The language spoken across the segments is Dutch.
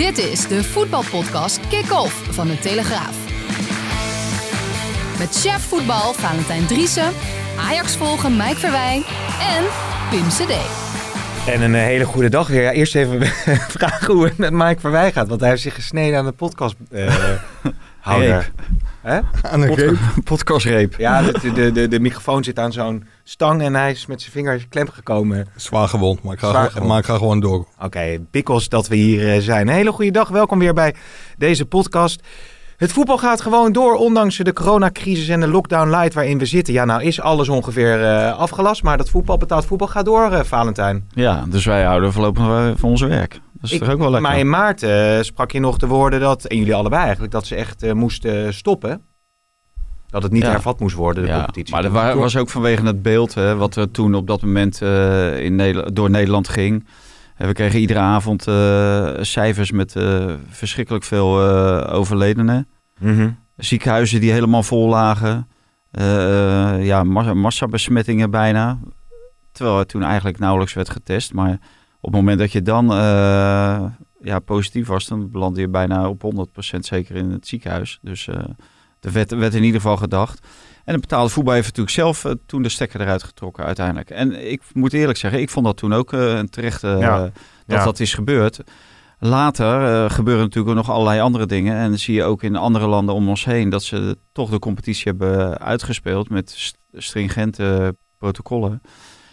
Dit is de voetbalpodcast Kick-Off van de Telegraaf. Met chef voetbal Valentijn Driessen, Ajax volgen Mike Verwijn en Pim CD. En een eh, hele goede dag weer. Ja, eerst even vragen hoe het met Mike Verwij gaat. Want hij heeft zich gesneden aan de podcasthouder. Reep. Hè? Aan een reep. Podcastreep. Ja, de, de, de, de microfoon zit aan zo'n stang en hij is met zijn vinger klem gekomen. Zwaar gewond, maar ik ga, gewond. maar ik ga gewoon door. Oké, pikkels dat we hier eh, zijn. Een hele goede dag. Welkom weer bij deze podcast. Het voetbal gaat gewoon door, ondanks de coronacrisis en de lockdown light waarin we zitten. Ja, nou is alles ongeveer eh, afgelast, maar dat voetbal betaald voetbal gaat door, eh, Valentijn. Ja, dus wij houden voorlopig van ons werk. Dat is Ik- toch ook wel lekker. Maar in maart eh, sprak je nog de woorden dat, en jullie allebei eigenlijk, dat ze echt eh, moesten stoppen. Dat het niet Ja. hervat moest worden, de ja, competitie. maar wa- was ook vanwege het beeld hè, wat er toen op dat moment eh, in Nederland, door Nederland ging. We kregen iedere avond cijfers met verschrikkelijk veel overledenen. Mhm. Ziekenhuizen die helemaal vol lagen. Ja, ma- massabesmettingen bijna. Terwijl er toen eigenlijk nauwelijks werd getest. Maar op het moment dat je dan eh, ja, positief was, dan belandde je bijna op 100% zeker in het ziekenhuis. Dus eh er werd, werd in ieder geval gedacht. En de betaalde voetbal heeft natuurlijk zelf eh, toen de stekker eruit getrokken uiteindelijk. En ik moet eerlijk zeggen, ik vond dat toen ook een terechte Ja. dat Ja. dat is gebeurd. Later gebeuren natuurlijk nog allerlei andere dingen. En dan zie je ook in andere landen om ons heen dat ze toch de competitie hebben uitgespeeld met st- stringente protocollen.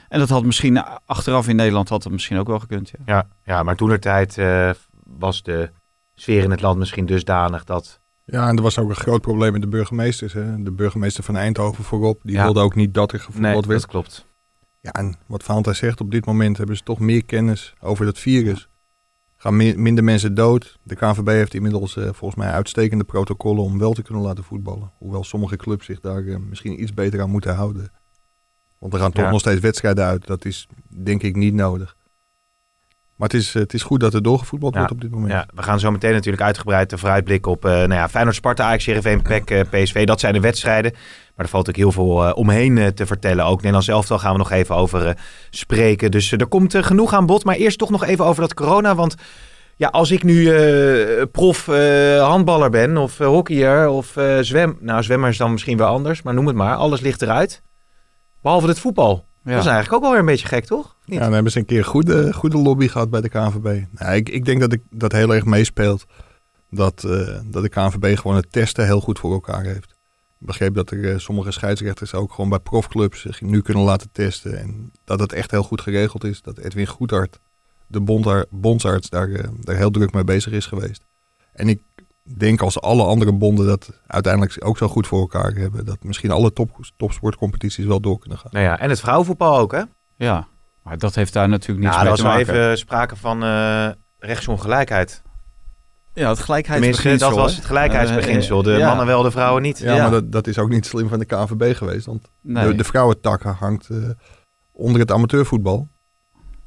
En dat had misschien achteraf in Nederland had het misschien ook wel gekund. Ja. Ja, ja, maar toen de tijd eh, was de sfeer in het land misschien dusdanig dat... Ja, en er was ook een groot probleem met de burgemeesters. Hè. De burgemeester van Eindhoven voorop, die Ja. wilde ook niet dat er gevoetbald werd. dat klopt. Ja, en wat Valentijn zegt, op dit moment hebben ze toch meer kennis over dat virus. Gaan mi- minder mensen dood. De KNVB heeft inmiddels eh, volgens mij uitstekende protocollen om wel te kunnen laten voetballen. Hoewel sommige clubs zich daar eh, misschien iets beter aan moeten houden. Want er gaan toch Ja. nog steeds wedstrijden uit. Dat is denk ik niet nodig. Maar het is, eh, het is goed dat er doorgevoetbald Ja. wordt op dit moment. Ja, we gaan zo meteen natuurlijk uitgebreid de vooruitblikken op eh nou ja, Feyenoord, Sparta, Ajax, Heerenveen, PEC, eh, PSV. Dat zijn de wedstrijden. Maar er valt ook heel veel omheen te vertellen. Ook Nederlands elftal gaan we nog even over spreken. Dus er komt genoeg aan bod. Maar eerst toch nog even over dat corona. Want ja, als ik nu prof handballer ben of hockeyer of zwem... Nou, zwemmer is dan misschien wel anders, maar noem het maar. Alles ligt eruit. Behalve het voetbal. Dat is eigenlijk ook wel weer een beetje gek, toch? Of niet? Ja, dan hebben ze een keer een goede, goede lobby gehad bij de KNVB. Nou, ik, ik denk dat ik, dat heel erg meespeelt. Dat, eh, dat de KNVB gewoon het testen heel goed voor elkaar heeft. Ik begreep dat er eh, sommige scheidsrechters ook gewoon bij profclubs zich nu kunnen laten testen. En dat het echt heel goed geregeld is. Dat Edwin Goedhart, de bondar, bondsarts, daar, eh, daar heel druk mee bezig is geweest. En ik denk als alle andere bonden dat uiteindelijk ook zo goed voor elkaar hebben. Dat misschien alle top, topsportcompetities wel door kunnen gaan. Nou ja, en het vrouwenvoetbal ook, hè? ja, maar dat heeft daar natuurlijk niets er mee te maken. even sprake van eh rechtsongelijkheid. Ja, het gelijkheidsbeginsel. dat was het gelijkheidsbeginsel. De Eh, ja. mannen wel, de vrouwen niet. Ja, Ja. maar dat, dat is ook niet slim van de KNVB geweest. Want Nee. de, de vrouwentak hangt eh, onder het amateurvoetbal.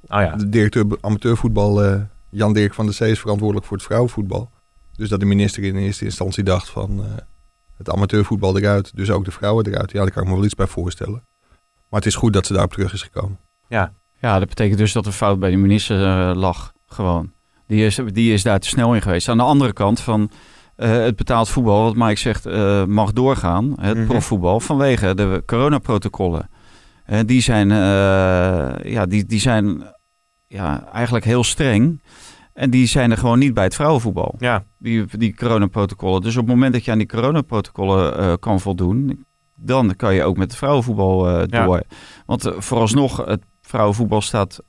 Oh ja. De directeur amateurvoetbal, eh, Jan Dirk van der Zee, is verantwoordelijk voor het vrouwenvoetbal. Dus dat de minister in eerste instantie dacht van eh, het amateurvoetbal eruit, dus ook de vrouwen eruit. Ja, daar kan ik me wel iets bij voorstellen. Maar het is goed dat ze daarop terug is gekomen. ja. Ja, dat betekent dus dat er fout bij de minister eh, lag. Gewoon. Die is, die is daar te snel in geweest. Aan de andere kant van eh, het betaald voetbal, wat Mike zegt, eh, mag doorgaan. Het Mhm. profvoetbal vanwege de coronaprotocollen. Die zijn, eh, ja, die, die zijn ja, eigenlijk heel streng. En die zijn er gewoon niet bij het vrouwenvoetbal. Ja. Die, die coronaprotocollen. Dus op het moment dat je aan die coronaprotocollen eh, kan voldoen, dan kan je ook met het vrouwenvoetbal eh, Ja. door. Want eh, vooralsnog, het vrouwenvoetbal staat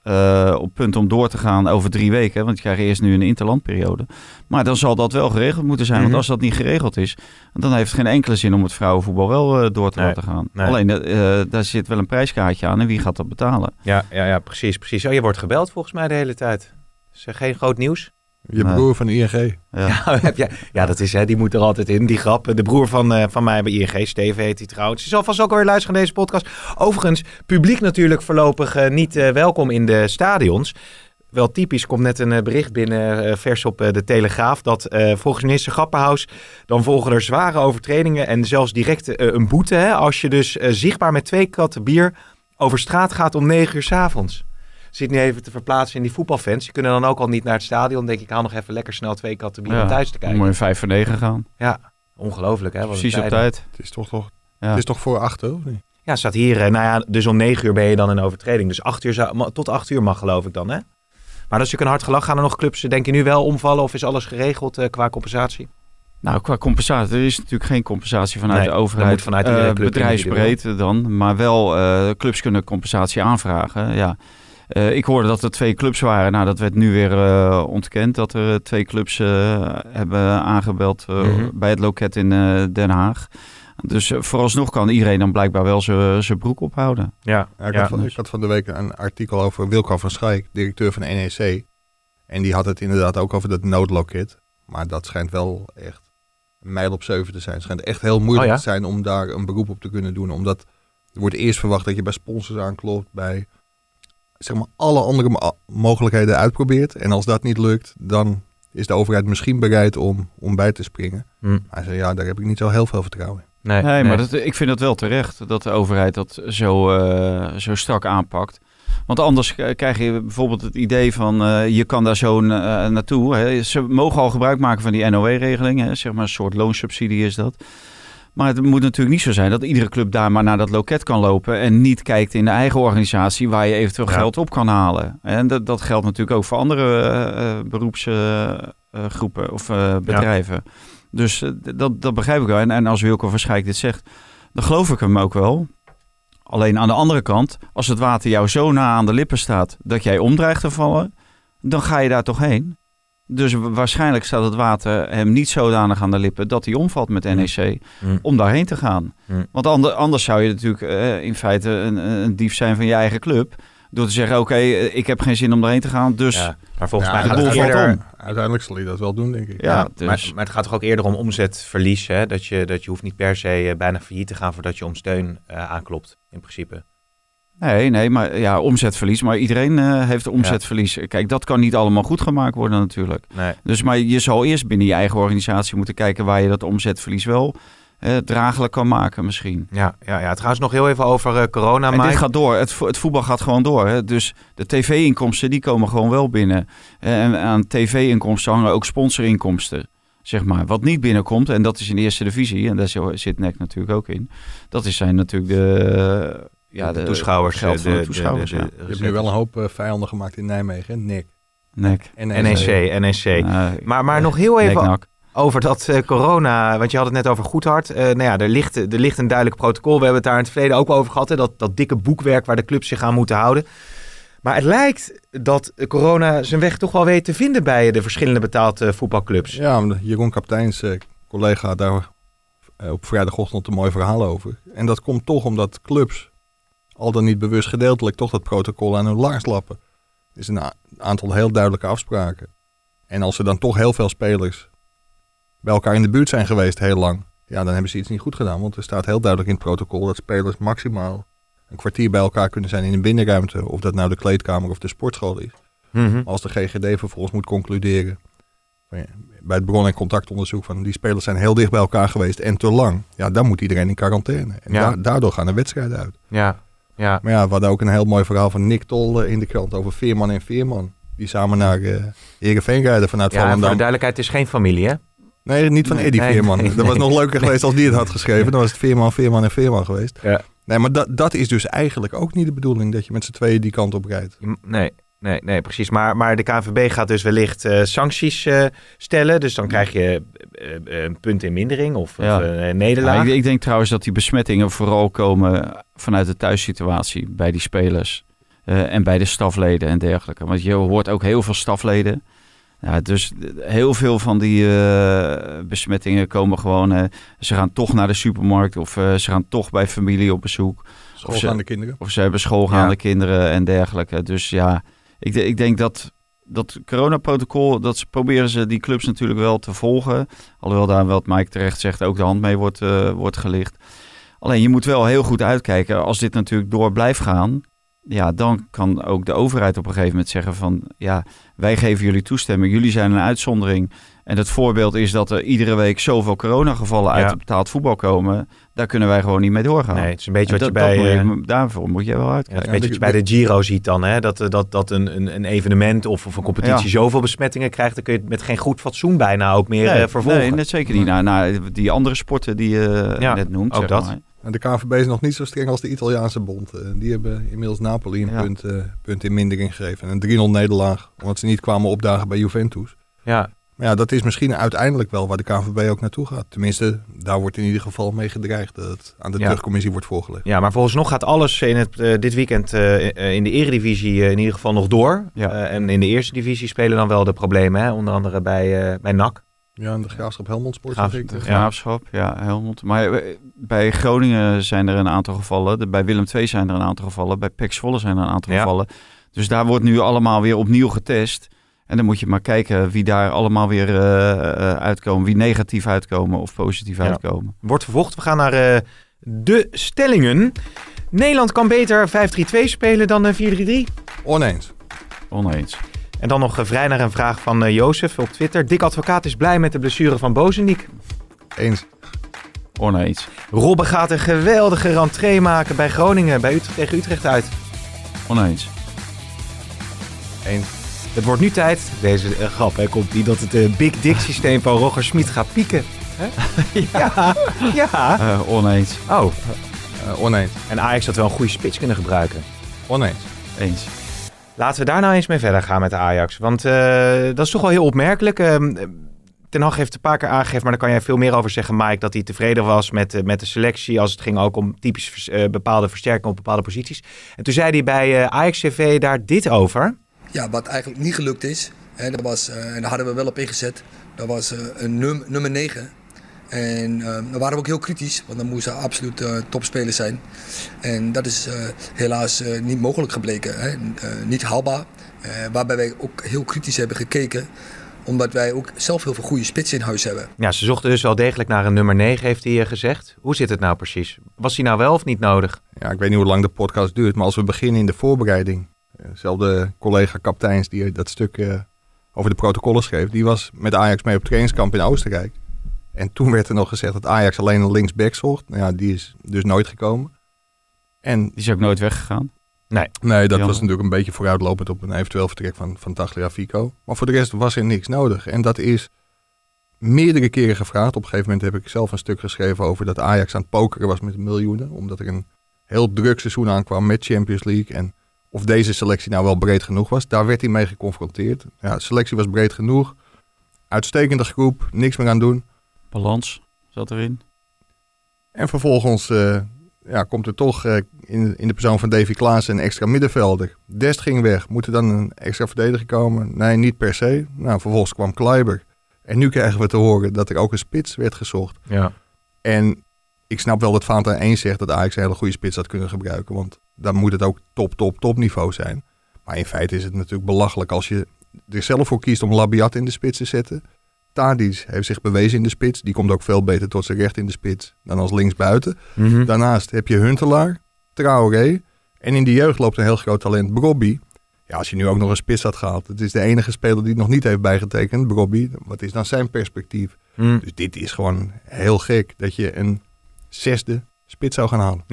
op punt om door te gaan over drie weken. Want je krijgt eerst nu een interlandperiode. Maar dan zal dat wel geregeld moeten zijn. Mhm. Want als dat niet geregeld is, dan heeft het geen enkele zin om het vrouwenvoetbal wel door te Nee, laten gaan. nee. Alleen, daar zit wel een prijskaartje aan. En wie gaat dat betalen? Ja, ja, ja, precies, precies. Oh, je wordt gebeld volgens mij de hele tijd. Is er geen groot nieuws? Je Nee. broer van de ING. Ja. Ja, heb jij, ja, dat is, hè, die moet er altijd in, die grap. De broer van, eh, van mij bij ING, Steven heet hij trouwens. Je zal vast ook weer luisteren naar deze podcast. Overigens, publiek natuurlijk voorlopig eh, niet eh, welkom in de stadions. Wel typisch, komt net een bericht binnen, eh, vers op eh, de Telegraaf, dat eh, volgens minister Grappenhaus dan volgen er zware overtredingen en zelfs direct een boete. Hè, als je dus zichtbaar met twee katten bier over straat gaat om negen uur 's avonds. Zit nu even te verplaatsen in die voetbalfans. Die kunnen dan ook al niet naar het stadion. denk ik, haal nog even lekker snel twee katten bier om thuis te kijken. moet je vijf voor negen gaan. Ja, ongelooflijk hè. Precies op tijd. Het is toch, toch, Ja. het is toch voor achter, of niet? Ja, staat hier. eh, Nou ja, dus om negen uur ben je dan in overtreding. Dus acht uur zou, tot acht uur mag geloof ik dan hè. Maar dat is natuurlijk een hard gelach. Gaan er nog clubs, eh, denk je nu wel omvallen? Of is alles geregeld eh, qua compensatie? Nou, qua compensatie. Er is natuurlijk geen compensatie vanuit Nee, de dat overheid. moet vanuit club bedrijfsbreed dan. Maar wel, eh, clubs kunnen compensatie aanvragen. Ja. Eh, ik hoorde dat er twee clubs waren. Nou, dat werd nu weer eh, ontkend. Dat er eh, twee clubs eh, hebben aangebeld eh, Mhm. bij het loket in eh, Den Haag. Dus vooralsnog kan iedereen dan blijkbaar wel zijn zijn broek ophouden. Ja, Ja, ik, ja. had van, ik had van de week een artikel over Wilco van Schaik, directeur van NEC. En die had het inderdaad ook over dat noodloket. Maar dat schijnt wel echt een mijl op zeven te zijn. Het schijnt echt heel moeilijk Oh ja? te zijn om daar een beroep op te kunnen doen. Omdat er wordt eerst verwacht dat je bij sponsors aanklopt, bij zeg maar alle andere mo- mogelijkheden uitprobeert. En als dat niet lukt, dan is de overheid misschien bereid om, om bij te springen. Hm. Hij zei, ja, daar heb ik niet zo heel veel vertrouwen in. Nee, Nee, maar dat, ik vind het wel terecht dat de overheid dat zo, eh, zo strak aanpakt. Want anders krijg je bijvoorbeeld het idee van eh, je kan daar zo eh, naartoe. Hè. Ze mogen al gebruik maken van die NOW-regeling. Zeg maar een soort loonsubsidie is dat. Maar het moet natuurlijk niet zo zijn dat iedere club daar maar naar dat loket kan lopen. En niet kijkt in de eigen organisatie waar je eventueel Ja. geld op kan halen. En dat, dat geldt natuurlijk ook voor andere beroepsgroepen of eh, bedrijven. Dus eh, dat, dat begrijp ik wel. En, en als Wilco Verschijk dit zegt, dan geloof ik hem ook wel. Alleen aan de andere kant, als het water jou zo na aan de lippen staat dat jij omdreigt te vallen, dan ga je daar toch heen. Dus wa- waarschijnlijk staat het water hem niet zodanig aan de lippen dat hij omvalt met NEC om daarheen te gaan. Want ander- anders zou je natuurlijk eh, in feite een, een dief zijn van je eigen club. Door te zeggen, oké, eh, ik heb geen zin om daarheen te gaan, dus Ja, maar volgens Ja, mij gaat het eerder... om. Uiteindelijk zal hij dat wel doen, denk ik. Ja, Ja, dus- maar, maar het gaat toch ook eerder om omzetverlies. Hè? Dat, je, dat je hoeft niet per se eh, bijna failliet te gaan voordat je om steun aanklopt, in principe. Nee, nee, maar ja, omzetverlies. Maar iedereen eh, heeft omzetverlies. Kijk, dat kan niet allemaal goed gemaakt worden natuurlijk. Nee. Dus maar je zal eerst binnen je eigen organisatie moeten kijken waar je dat omzetverlies wel eh, draaglijk kan maken misschien. Ja, ja, ja, trouwens nog heel even over eh, corona, en Mike. dit gaat door. Het, vo- het voetbal gaat gewoon door. Hè? Dus de tv-inkomsten die komen gewoon wel binnen. En aan tv-inkomsten hangen ook sponsorinkomsten. Zeg maar. Wat niet binnenkomt, en dat is in de eerste divisie, en daar zit NEC natuurlijk ook in. Dat is zijn natuurlijk de, ja, de, toeschouwers. geld eh, van de, toeschouwers. de- ja. de- Je hebt nu wel een hoop eh, vijanden gemaakt in Nijmegen, hè? Nick. NEC. En NEC. Eh, Maar, maar nog heel even over dat eh, corona, want je had het net over Goedhart. Eh nou ja, er ligt, er ligt een duidelijk protocol. We hebben het daar in het verleden ook over gehad. Hè, dat, dat dikke boekwerk waar de clubs zich aan moeten houden. Maar het lijkt dat corona zijn weg toch wel weet te vinden bij de verschillende betaald eh, voetbalclubs. Ja, Jeroen Kapteins, eh, collega, daar eh, op vrijdagochtend een mooi verhaal over. En dat komt toch omdat clubs, al dan niet bewust gedeeltelijk, toch dat protocol aan hun laars lappen. Er is een aantal heel duidelijke afspraken. En als er dan toch heel veel spelers bij elkaar in de buurt zijn geweest heel lang, ja, dan hebben ze iets niet goed gedaan. Want er staat heel duidelijk in het protocol dat spelers maximaal een kwartier bij elkaar kunnen zijn in een binnenruimte. Of dat nou de kleedkamer of de sportschool is. Mhm. Als de GGD vervolgens moet concluderen ja, bij het bron- en contactonderzoek van die spelers zijn heel dicht bij elkaar geweest en te lang, ja, dan moet iedereen in quarantaine. En Ja. da- daardoor gaan de wedstrijden uit. Ja, ja. Maar ja, we hadden ook een heel mooi verhaal van Nick Tol in de krant over Veerman en Veerman. Die samen naar eh Heerenveen rijden vanuit ja en voor de Volendam. duidelijkheid, het is geen familie, hè? Nee, niet van Nee, Eddie nee, Veerman. nee, dat was nog leuker geweest als die het had geschreven. Dan was het Veerman, Veerman en Veerman geweest. Ja. Nee, maar dat, dat is dus eigenlijk ook niet de bedoeling dat je met z'n tweeën die kant op rijdt. Nee, nee, nee, precies. Maar, maar de KNVB gaat dus wellicht eh, sancties eh, stellen. Dus dan krijg je eh, een punt in mindering of, Ja. of een nederlaag. Ja, ik, ik denk trouwens dat die besmettingen vooral komen vanuit de thuissituatie bij die spelers. eh, en bij de stafleden en dergelijke. Want je hoort ook heel veel stafleden. Ja, dus heel veel van die eh, besmettingen komen gewoon... eh, ze gaan toch naar de supermarkt of eh, ze gaan toch bij familie op bezoek. Schoolgaande kinderen. Of ze hebben schoolgaande Ja. kinderen en dergelijke. Dus ja, ik, ik denk dat dat coronaprotocol, dat ze, proberen ze die clubs natuurlijk wel te volgen. Alhoewel daar, wat Mike terecht zegt, ook de hand mee wordt, eh, wordt gelicht. Alleen je moet wel heel goed uitkijken. Als dit natuurlijk door blijft gaan, ja, dan kan ook de overheid op een gegeven moment zeggen van... ja, wij geven jullie toestemming, jullie zijn een uitzondering. En het voorbeeld is dat er iedere week zoveel coronagevallen uit Ja. het betaald voetbal komen. Daar kunnen wij gewoon niet mee doorgaan. Nee, het is een beetje wat je bij... moet eh, je- daarvoor moet je wel Ja, uitkijken. is een beetje wat je bij de Giro ziet dan, hè? Dat, eh, dat, dat een, een, een evenement of, of een competitie Ja. zoveel besmettingen krijgt, dan kun je het met geen goed fatsoen bijna ook meer eh, vervolgen. Nee, net zeker niet. Nou, nou, die andere sporten die je Ja, net noemt, ook zeg dat. maar. En de KVB is nog niet zo streng als de Italiaanse bond. Eh, die hebben inmiddels Napoli een Ja. eh, punt, eh, punt in mindering gegeven. En een 3-0 nederlaag, omdat ze niet kwamen opdagen bij Juventus. Ja, Maar ja, dat is misschien uiteindelijk wel waar de KVB ook naartoe gaat. Tenminste, daar wordt in ieder geval mee gedreigd dat het aan de Ja. terugcommissie wordt voorgelegd. ja, maar volgens nog gaat alles in het, eh, dit weekend eh, eh, in de eredivisie in ieder geval nog door. Ja. Eh, en in de eerste divisie spelen dan wel de problemen, hè? onder andere bij, eh, bij NAC. Ja, en de Graafschap Helmond Sport. Graaf-. De Ja. graafschap, ja, Helmond. Maar bij Groningen zijn er een aantal gevallen. De- Bij Willem II zijn er een aantal gevallen. Bij PEC Zwolle zijn er een aantal Ja. gevallen. Dus daar wordt nu allemaal weer opnieuw getest. En dan moet je maar kijken wie daar allemaal weer eh, eh, uitkomen. Wie negatief uitkomen of positief Ja. uitkomen. Wordt vervolgd. We gaan naar eh, de stellingen. Nederland kan beter 5-3-2 spelen dan eh, 4-3-3. Oneens. Oneens. En dan nog vrij naar een vraag van eh, Jozef op Twitter. Dick Advocaat is blij met de blessure van Bozeniek. Eens. Oneens. Robben gaat een geweldige rentree maken bij Groningen, bij Utrecht tegen Utrecht uit. Oneens. Eens. Het wordt nu tijd, deze eh, grap hè, komt die, dat het eh, Big Dick systeem van Roger Smit gaat pieken. Hè? ja, ja. Eh, oneens. Oh, oneens. en Ajax had wel een goede spits kunnen gebruiken. Oneens. Eens. Laten we daar nou eens mee verder gaan met Ajax. Want dat is toch wel heel opmerkelijk. Ehm, Ten Hag heeft een paar keer aangegeven, maar daar kan jij veel meer over zeggen, Mike, dat hij tevreden was met, met de selectie als het ging ook om typisch bepaalde versterkingen op bepaalde posities. En toen zei hij bij Ajax TV daar dit over. Ja, wat eigenlijk niet gelukt is, hè, dat was, eh, en daar hadden we wel op ingezet, dat was eh, een num- nummer 9. En eh, daar waren we ook heel kritisch, want dan moest hij absoluut eh topspeler zijn. En dat is eh, helaas eh, niet mogelijk gebleken, hè. Eh, niet haalbaar. Eh, waarbij wij ook heel kritisch hebben gekeken, omdat wij ook zelf heel veel goede spitsen in huis hebben. Ja, ze zochten dus wel degelijk naar een nummer 9, heeft hij gezegd. Hoe zit het nou precies? Was hij nou wel of niet nodig? Ja, ik weet niet hoe lang de podcast duurt, maar als we beginnen in de voorbereiding. Zelfde collega kapteins die dat stuk eh, over de protocollen schreef, die was met Ajax mee op trainingskamp in Oostenrijk. En toen werd er nog gezegd dat Ajax alleen een linksback zocht. Nou ja, die is dus nooit gekomen. En Die is ook nooit weggegaan. nee, dat Jammer. was natuurlijk een beetje vooruitlopend op een eventueel vertrek van, van Tagliafico. Maar voor de rest was er niks nodig. En dat is meerdere keren gevraagd. Op een gegeven moment heb ik zelf een stuk geschreven over dat Ajax aan het pokeren was met miljoenen. Omdat er een heel druk seizoen aankwam met Champions League. En of deze selectie nou wel breed genoeg was, daar werd hij mee geconfronteerd. Ja, de selectie was breed genoeg. Uitstekende groep, niks meer aan doen. Balans zat erin. En vervolgens eh, ja, komt er toch eh, in, in de persoon van Davy Klaassen een extra middenvelder. Dest ging weg. Moet er dan een extra verdediger komen? Nee, niet per se. Nou, vervolgens kwam Kleiber. En nu krijgen we te horen dat er ook een spits werd gezocht. Ja. En ik snap wel dat Fanta 1 zegt dat Ajax een hele goede spits had kunnen gebruiken. Want dan moet het ook top, top, top niveau zijn. Maar in feite is het natuurlijk belachelijk als je er zelf voor kiest om Labiat in de spits te zetten. Tadic heeft zich bewezen in de spits. Die komt ook veel beter tot zijn recht in de spits dan als linksbuiten. Mhm. Daarnaast heb je Huntelaar, Traoré. En in de jeugd loopt een heel groot talent, Brobby. Ja, als je nu ook nog een spits had gehaald. Het is de enige speler die het nog niet heeft bijgetekend, Brobby. Wat is dan zijn perspectief? Mhm. Dus dit is gewoon heel gek dat je een zesde spits zou gaan halen.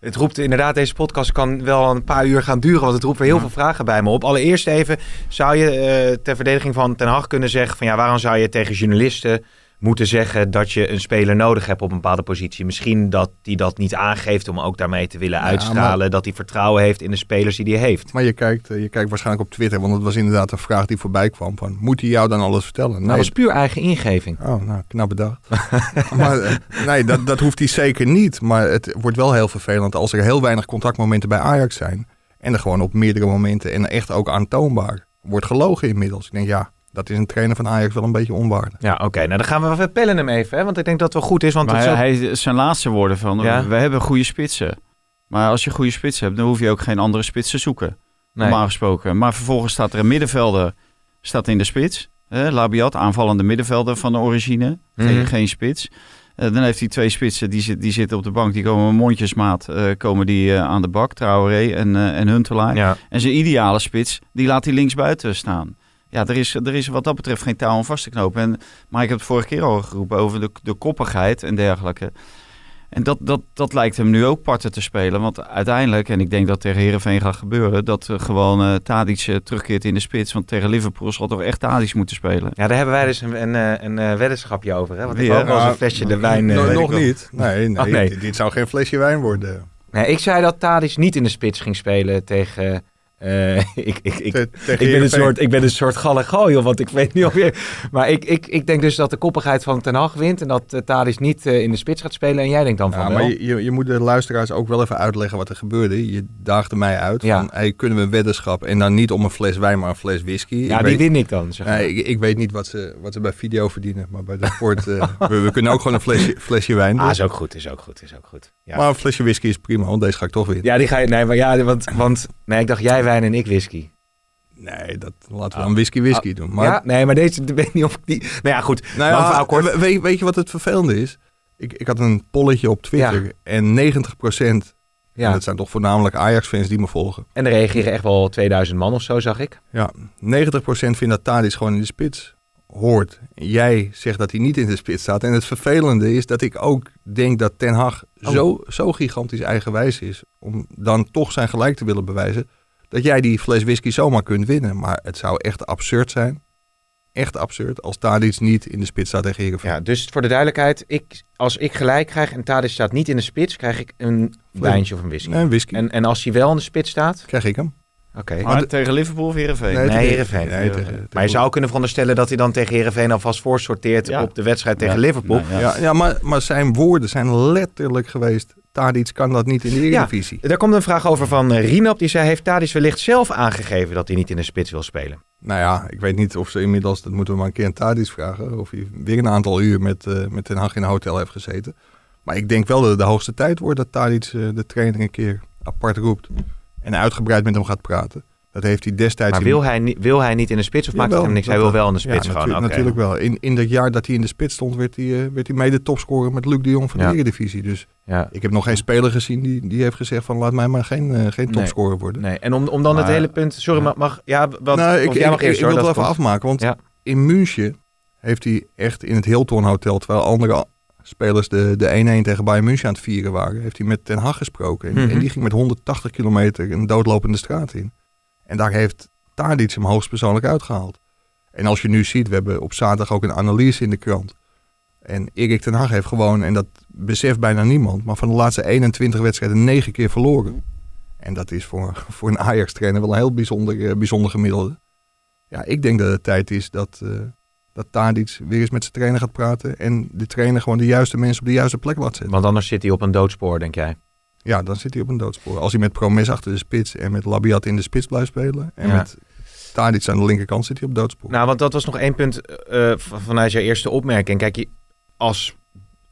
Het roept inderdaad, deze podcast kan wel een paar uur gaan duren, want het roept weer heel veel vragen bij me op. Allereerst even, zou je eh, ter verdediging van Ten Hag kunnen zeggen van ja, waarom zou je tegen journalisten moeten zeggen dat je een speler nodig hebt op een bepaalde positie? Misschien dat hij dat niet aangeeft om ook daarmee te willen Ja, uitstralen, dat hij vertrouwen heeft in de spelers die hij heeft. Maar je kijkt, eh, je kijkt waarschijnlijk op Twitter, want het was inderdaad een vraag die voorbij kwam. Van, moet hij jou dan alles vertellen? Nou, dat was puur eigen ingeving. Oh, nou, knap bedacht. maar eh, nee, dat, dat hoeft hij zeker niet. Maar het wordt wel heel vervelend als er heel weinig contactmomenten bij Ajax zijn. En er gewoon op meerdere momenten en echt ook aantoonbaar wordt gelogen inmiddels. Ik denk, ja, dat is een trainer van Ajax wel een beetje onwaardig. Ja, oké. Nou, dan gaan we even pellen hem even, hè, want ik denk dat het wel goed is. Want maar het is hij, ook- hij- zijn laatste woorden van, Ja. we hebben goede spitsen. Maar als je goede spitsen hebt, dan hoef je ook geen andere spits te zoeken. Nee. Normaal gesproken. Maar vervolgens staat er een middenvelder staat in de spits. Eh, Labiat, aanvallende middenvelder van de origine. Geen, Mhm. geen spits. Eh, dan heeft hij twee spitsen, die, zit, die zitten op de bank. Die komen mondjesmaat eh, komen die, eh, aan de bak. Traoré en, eh en Huntelaar. Ja. En zijn ideale spits, die laat hij linksbuiten staan. Ja, er is, er is wat dat betreft geen touw om vast te knopen. En, maar ik heb het vorige keer al geroepen over de, de koppigheid en dergelijke. En dat, dat, dat lijkt hem nu ook parten te spelen. Want uiteindelijk, en ik denk dat tegen Herenveen gaat gebeuren... dat eh, gewoon eh Tadic eh, terugkeert in de spits. Want tegen Liverpool zal toch echt Tadic moeten spelen. Ja, daar hebben wij dus een, een, eh, een, weddenschapje over. Hè? Want ik heb ook wel eens Ja, een flesje de wijn. eh, No- nog niet. Nee, nee, Oh, nee. Dit, dit zou geen flesje wijn worden. Nee, ik zei dat Tadic niet in de spits ging spelen tegen... eh, ik, ik, ik, Te- ik, ben een soort, ik ben een soort joh, want ik weet niet of je... Maar ik, ik, ik denk dus dat de koppigheid van Ten Hag wint en dat uh, niet eh, in de spits gaat spelen. En jij denkt dan van Ja, wel. maar je, je, je moet de luisteraars ook wel even uitleggen wat er gebeurde. Je daagde mij uit Ja. van, hey, kunnen we een weddenschap en dan niet om een fles wijn, maar een fles whisky. ja, ik die weet, win ik dan, zeg maar. nee, ik, ik weet niet wat ze, wat ze bij video verdienen, maar bij de sport, we, we kunnen ook gewoon een flesje, flesje wijn Ah, doen. is ook goed, is ook goed, is ook goed. Ja, Maar een flesje whisky is prima, want deze ga ik toch winnen. ja die ga je... Nee, maar ja, want, want... Nee, ik dacht jij wijn en ik whisky. Nee, dat, laten we Ah. dan whisky whisky doen. Maar, ja? Nee, maar deze... Weet niet of ik die... Nou ja, goed. nou ja, kort. we- weet, weet je wat het vervelende is? Ik, ik had een polletje op Twitter Ja. en 90%, Ja. en dat zijn toch voornamelijk Ajax-fans die me volgen. En er reageren echt wel 2000 man of zo, zag ik. Ja, 90% vindt dat Tadic gewoon in de spits hoort. Jij zegt dat hij niet in de spits staat. En het vervelende is dat ik ook denk dat Ten Hag Oh. zo, zo gigantisch eigenwijs is... om dan toch zijn gelijk te willen bewijzen... dat jij die fles whisky zomaar kunt winnen. Maar het zou echt absurd zijn. Echt absurd als Tadic niet in de spits staat tegen Heerenveen. Ja, dus voor de duidelijkheid. Ik, als ik gelijk krijg en Tadic staat niet in de spits, krijg ik een wijntje of een whisky. Nee, een whisky. En, en als hij wel in de spits staat, Krijg ik hem. oké. Maar de- tegen Liverpool of Heerenveen? Nee, Nee, tegen- Heerenveen. nee, tegen- tegen- Maar je zou kunnen veronderstellen dat hij dan tegen Heerenveen alvast voorsorteert Ja. op de wedstrijd tegen Ja. Liverpool. Ja. Ja, ja maar, maar zijn woorden zijn letterlijk geweest... Tadic kan dat niet in de Eredivisie. Daar komt een vraag over van eh, Rinap. Die zei, heeft Tadic wellicht zelf aangegeven dat hij niet in de spits wil spelen? Nou ja, ik weet niet of ze inmiddels, dat moeten we maar een keer aan Tadic vragen, of hij weer een aantal uur met, eh met Ten Hag in een hotel heeft gezeten. Maar ik denk wel dat het de hoogste tijd wordt dat Tadic eh, de trainer een keer apart roept en uitgebreid met hem gaat praten. Dat heeft hij destijds... Maar in- wil hij, wil hij niet in de spits of maakt het hem niks? Hij wil wel in de Ja, spits natu- gewoon. Natuurlijk wel. In, in dat jaar dat hij in de spits stond, werd hij, eh, werd hij mede topscorer met Luc de Jong van Ja. de Eredivisie. Dus Ja. ik heb nog geen speler gezien die, die heeft gezegd van laat mij maar geen, eh, geen Nee. topscorer worden. Nee, en om, om dan het hele punt... Sorry, mag... mag ja, wat, nou, ik, jij mag ik, eerst ik wil het even komt. afmaken, want Ja. in München heeft hij echt in het Hilton Hotel, terwijl andere spelers de, de 1-1 tegen Bayern München aan het vieren waren, heeft hij met Ten Hag gesproken. En, Mhm. en die ging met 180 kilometer een doodlopende straat in. En daar heeft Tadic hem hoogstpersoonlijk uitgehaald. En als je nu ziet, we hebben op zaterdag ook een analyse in de krant. En Erik ten Hag heeft gewoon, en dat beseft bijna niemand, maar van de laatste 21 wedstrijden 9 keer verloren. En dat is voor, voor een Ajax-trainer wel een heel bijzonder, eh, bijzonder gemiddelde. Ja, ik denk dat het tijd is dat, eh dat Tadic weer eens met zijn trainer gaat praten. En de trainer gewoon de juiste mensen op de juiste plek laat zetten. Want anders zit hij op een doodspoor, denk jij. Ja, dan zit hij op een doodspoor. Als hij met Promes achter de spits en met Labiat in de spits blijft spelen. En Ja. met Tadic aan de linkerkant zit hij op doodspoor. Nou, want dat was nog één punt eh, vanuit jouw eerste opmerking. Kijk, je, als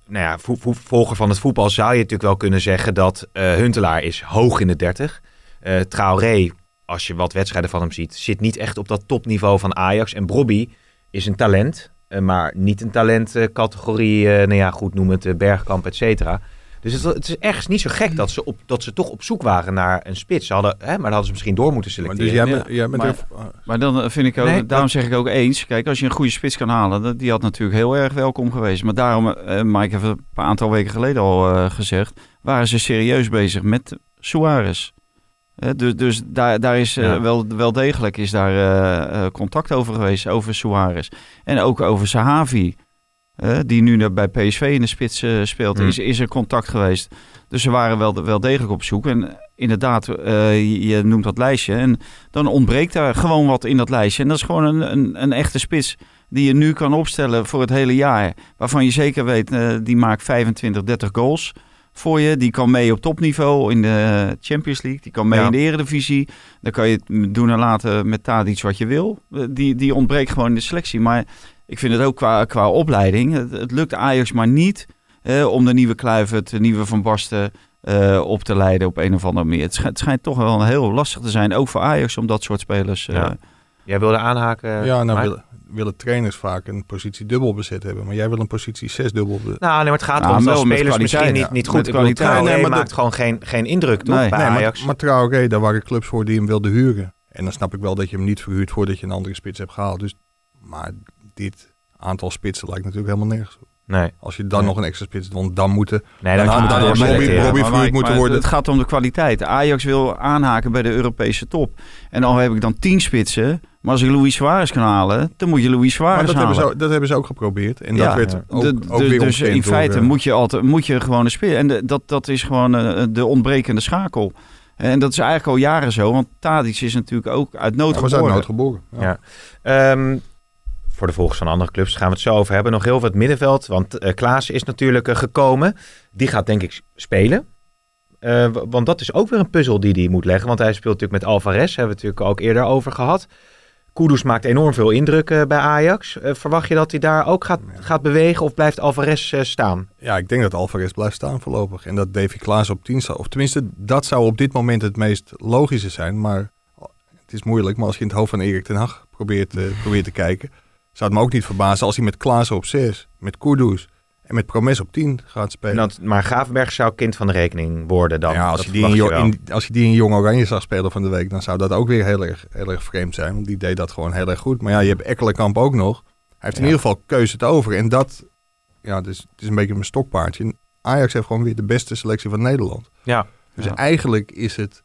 nou ja, vo- vo- volger van het voetbal zou je natuurlijk wel kunnen zeggen dat eh, Huntelaar is hoog in de 30. Eh Traoré, als je wat wedstrijden van hem ziet, zit niet echt op dat topniveau van Ajax. En Brobby is een talent, maar niet een talentcategorie, nou ja, goed noem het, Bergkamp, et cetera. Dus het, het is ergens niet zo gek dat ze, op, dat ze toch op zoek waren naar een spits. Ze hadden, hè, maar dan hadden ze misschien door moeten Maar selecteren. dus jij Ja, bent, jij bent maar- er- Maar dan eh, vind ik ook, Nee, daarom zeg ik ook eens. Kijk, als je een goede spits kan halen, dat- die had natuurlijk heel erg welkom geweest. Maar daarom, eh Mike heeft het een paar aantal weken geleden al eh, gezegd, waren ze serieus bezig met Suarez. Eh, dus dus daar, daar is eh, Ja. wel, wel degelijk is daar eh, eh, contact over geweest, over Suarez. En ook over Sahavi, die nu naar- bij PSV in de spits eh, speelt, Hmm. is, is er contact geweest. Dus ze waren wel, wel degelijk op zoek. En inderdaad, eh, je, je noemt dat lijstje. En dan ontbreekt daar gewoon wat in dat lijstje. En dat is gewoon een, een, een echte spits die je nu kan opstellen voor het hele jaar. Waarvan je zeker weet, eh, die maakt 25, 30 goals voor je. Die kan mee op topniveau in de Champions League. Die kan mee Ja. in de Eredivisie. Dan kan je het doen en laten met Tadic wat je wil. Die, die ontbreekt gewoon in de selectie. Maar ik vind het ook qua, qua opleiding. Het, het lukt Ajax maar niet eh, om de nieuwe Kluivert, de nieuwe Van Basten eh, op te leiden op een of andere manier. Het schijnt, het schijnt toch wel heel lastig te zijn, ook voor Ajax, om dat soort spelers. eh, Ja. Jij wilde aanhaken. ja, nou willen, willen trainers vaak een positie dubbel bezet hebben. Maar jij wil een positie zes dubbel bezet. Nou, nee, maar het gaat Ja, erom dat spelers misschien niet, niet goed. Met Ik bedoel, kwaliteit. Traoré Nee, maar maakt dat- gewoon geen, geen indruk, toch? Nee. bij Nee, Ajax. maar, maar Traoré, daar waren clubs voor die hem wilden huren. En dan snap ik wel dat je hem niet verhuurt voordat je een andere spits hebt gehaald. Dus, maar dit aantal spitsen lijkt natuurlijk helemaal nergens op. nee, Als je dan Nee. nog een extra spits, want dan moeten... nee, Dan dan had moet je dan Robbie-. Robbie Maar moeten maar worden. Het gaat om de kwaliteit. Ajax wil aanhaken bij de Europese top. En al heb ik dan tien spitsen. Maar als ik Luis Suarez kan halen, dan moet je Maar Suarez dat hebben, halen. ze, dat hebben ze ook geprobeerd. En Ja, dat werd ja. ook, De- ook de- weer dus in door, feite eh, moet je altijd moet je gewoon een spelen. En de- dat, dat is gewoon eh, de ontbrekende schakel. En dat is eigenlijk al jaren zo. Want Tadic is natuurlijk ook uit nood ja, we zijn geboren. nood geboren. Ja. Ja. Voor de volgers van andere clubs gaan we het zo over hebben. Nog heel wat middenveld, want eh Klaas is natuurlijk eh, gekomen. Die gaat denk ik spelen. Eh, want dat is ook weer een puzzel die hij moet leggen. Want hij speelt natuurlijk met Alvarez, hebben we het natuurlijk ook eerder over gehad. Kudus maakt enorm veel indruk bij Ajax. Verwacht je dat hij daar ook gaat, gaat bewegen of blijft Alvarez staan? Ja, ik denk dat Alvarez blijft staan voorlopig. En dat Davy Klaas op 10 staat. Of tenminste, dat zou op dit moment het meest logische zijn. Maar het is moeilijk. Maar als je in het hoofd van Erik ten Hag probeert, probeert te kijken... zou het me ook niet verbazen als hij met Klaas op 6, met Kudus en met Promes op 10 gaat En spelen. dat, maar Gravenberg zou kind van de rekening worden dan. ja, als, je die in, je als je die in Jong Oranje zag spelen van de week... dan zou dat ook weer heel erg, heel erg vreemd zijn. Want die deed dat gewoon heel erg goed. Maar ja, je hebt Ekkelenkamp ook nog. Hij heeft in Ja. ieder geval keuze te over. En dat, ja, dus, het is een beetje mijn stokpaardje. Ajax heeft gewoon weer de beste selectie van Nederland. Ja. Dus Ja. eigenlijk is het,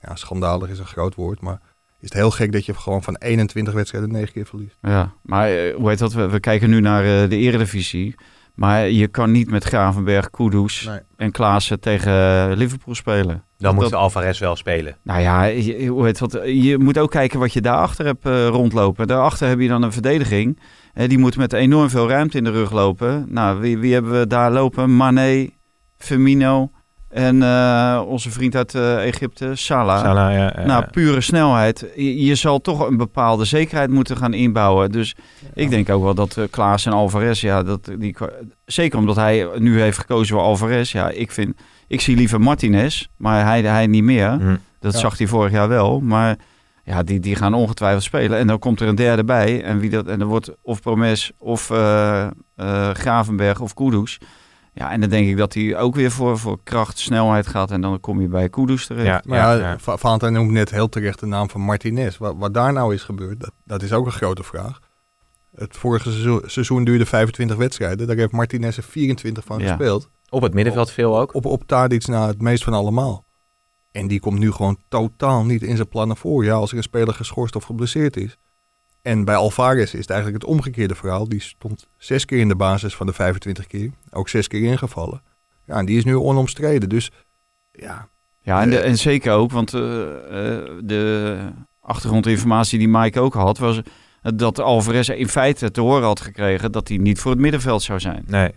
ja, schandalig is een groot woord, maar is het heel gek dat je gewoon van 21 wedstrijden 9 keer verliest. Ja, maar eh, hoe heet dat? We, we kijken nu naar eh, de eredivisie. Maar je kan niet met Gravenberg, Kudus Nee. en Klaassen tegen eh, Liverpool spelen. Dan moet dat- de Alvarez wel spelen. Nou ja, je, hoe heet dat? je moet ook kijken wat je daarachter hebt rondlopen. Daarachter heb je dan een verdediging. Eh, die moet met enorm veel ruimte in de rug lopen. Nou, wie, wie hebben we daar lopen? Mané, Firmino en eh, onze vriend uit eh, Egypte, Salah. Salah, ja, ja, Nou, ja. pure snelheid. Je, je zal toch een bepaalde zekerheid moeten gaan inbouwen. Dus ik denk ook wel dat eh, Klaas en Alvarez, ja, dat die, zeker omdat hij nu heeft gekozen voor Alvarez. Ja, ik vind, ik zie liever Martinez, maar hij, hij niet meer. Hm. Dat Ja. zag hij vorig jaar wel. Maar ja, die, die gaan ongetwijfeld spelen. En dan komt er een derde bij. En, wie dat, en dan wordt of Promes of eh, eh, Gravenberg of Kudus. Ja, en dan denk ik dat hij ook weer voor, voor kracht, snelheid gaat. En dan kom je bij Kudus terecht. Ja, Maar ja, ja, Valentijn noemt net heel terecht de naam van Martinez. Wat, wat daar nou is gebeurd, dat, dat is ook een grote vraag. Het vorige seizoen, seizoen duurde 25 wedstrijden. Daar heeft Martinez er 24 van Ja. gespeeld. Op het middenveld veel ook. Op, op Tadic na het meest van allemaal. En die komt nu gewoon totaal niet in zijn plannen voor. Ja, als er een speler geschorst of geblesseerd is. En bij Alvarez is het eigenlijk het omgekeerde verhaal. Die stond zes keer in de basis van de 25 keer. Ook zes keer ingevallen. Ja, en die is nu onomstreden. Dus ja, Ja, en, de- en zeker ook, want eh, eh, de achtergrondinformatie die Mike ook had, was dat Alvarez in feite te horen had gekregen dat hij niet voor het middenveld zou zijn. Nee.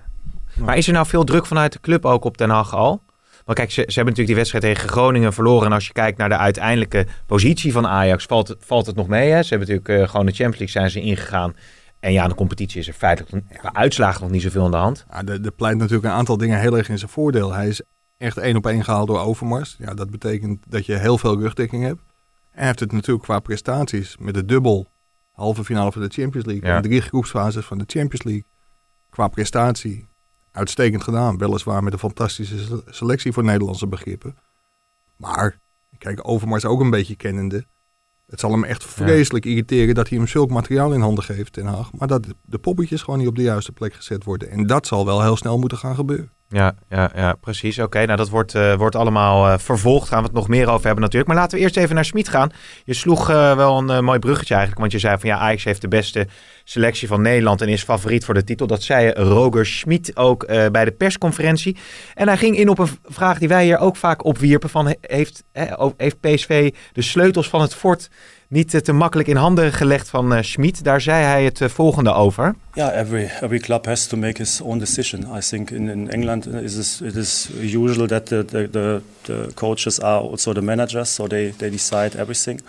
Maar is er nou veel druk vanuit de club ook op Den Haag al? Want kijk, ze, ze hebben natuurlijk die wedstrijd tegen Groningen verloren. En als je kijkt naar de uiteindelijke positie van Ajax, valt het, valt het nog mee. Hè? Ze hebben natuurlijk eh, gewoon de Champions League zijn ze ingegaan. En ja, de competitie is er feitelijk qua uitslagen nog niet zoveel aan de hand. Ja, er, er pleit natuurlijk een aantal dingen heel erg in zijn voordeel. Hij is echt één op één gehaald door Overmars. Ja, dat betekent dat je heel veel rugdekking hebt. En hij heeft het natuurlijk qua prestaties met de dubbel halve finale van de Champions League Ja. en drie groepsfases van de Champions League. Qua prestatie uitstekend gedaan. Weliswaar met een fantastische se- selectie voor Nederlandse begrippen. Maar, kijk, Overmars ook een beetje kennende. Het zal hem echt vreselijk irriteren dat hij hem zulk materiaal in handen geeft, Den Haag. Maar dat de poppetjes gewoon niet op de juiste plek gezet worden. En dat zal wel heel snel moeten gaan gebeuren. Ja, ja, ja precies. Oké, nou dat wordt, eh, wordt allemaal eh, vervolgd. Gaan we het nog meer over hebben natuurlijk. Maar laten we eerst even naar Smit gaan. Je sloeg eh, wel een mooi bruggetje eigenlijk. Want je zei van ja, Ajax heeft de beste selectie van Nederland en is favoriet voor de titel. Dat zei Roger Schmid ook bij de persconferentie. En hij ging in op een vraag die wij hier ook vaak opwierpen. Van, he- heeft, heeft PSV de sleutels van het fort niet eh, te makkelijk in handen gelegd van eh Schmid? Daar zei hij het eh, volgende over. Yeah, every every club has to make his own decision. I think in, in England is it is usual that the, the, the coaches are also the managers, so they, they decide everything.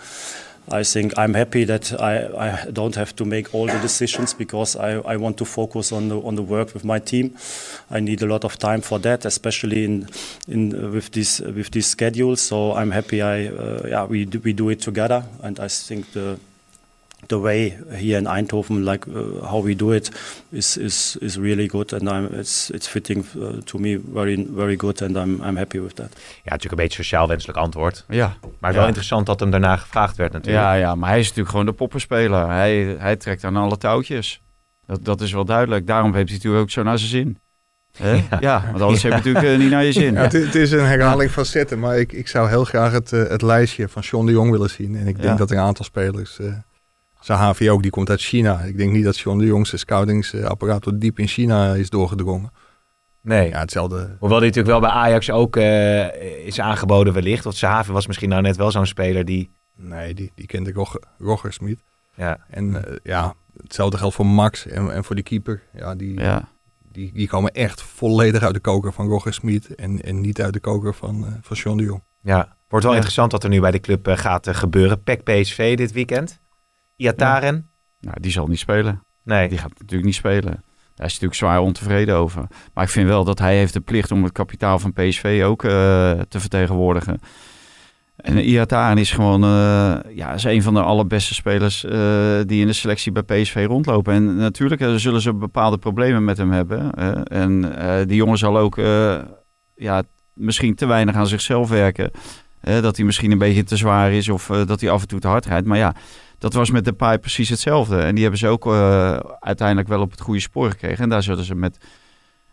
I think I'm happy that I, I don't have to make all the decisions because I, I want to focus on the on the work with my team. I need a lot of time for that, especially in in uh, with these with these schedules. So I'm happy I uh, yeah we do, we do it together, and I think the the way here in Eindhoven, like uh, how we do it, is is is really good, and I'm, it's it's fitting uh, to me very very good, and I'm I'm happy with that. Ja, natuurlijk een beetje sociaal wenselijk antwoord. Ja. Maar het is Ja. wel interessant dat hem daarna gevraagd werd natuurlijk. Ja, ja, maar hij is natuurlijk gewoon de poppenspeler. Hij, hij trekt aan alle touwtjes. Dat, dat is wel duidelijk. Daarom heeft hij natuurlijk ook zo naar zijn zin. Hè? Ja. want anders heb je natuurlijk eh, niet naar je zin. Ja, het, het is een herhaling van zetten, maar ik, ik zou heel graag het, eh, het lijstje van Sean de Jong willen zien. En ik denk Ja. dat er een aantal spelers, eh Sahavi ook, die komt uit China. Ik denk niet dat Sean de Jong zijn scoutingsapparaat tot diep in China is doorgedrongen. Nee. Ja, hetzelfde. Hoewel die natuurlijk wel bij Ajax ook eh, is aangeboden wellicht. Want Sahavi was misschien nou net wel zo'n speler die... Nee, die, die kende Rogger, Roggersmiet. Ja, En eh, ja, hetzelfde geldt voor Max en, en voor die keeper. Ja, die, Ja. die, die komen echt volledig uit de koker van Roggersmiet en, en niet uit de koker van, eh van Sean de Jong. ja. Wordt wel Ja. interessant wat er nu bij de club gaat gebeuren. PEC PSV dit weekend. Iataren. Nou, die zal niet spelen. Nee. Die gaat natuurlijk niet spelen. Daar is natuurlijk zwaar ontevreden over. Maar ik vind wel dat hij heeft de plicht om het kapitaal van PSV ook eh, te vertegenwoordigen. En Iataren is gewoon eh, ja, is een van de allerbeste spelers eh, die in de selectie bij PSV rondlopen. En natuurlijk zullen ze bepaalde problemen met hem hebben. en die jongen zal ook ja, misschien te weinig aan zichzelf werken. Dat hij misschien een beetje te zwaar is of dat hij af en toe te hard rijdt. Maar ja, dat was met de Pai precies hetzelfde. En die hebben ze ook eh, uiteindelijk wel op het goede spoor gekregen. En daar zullen ze met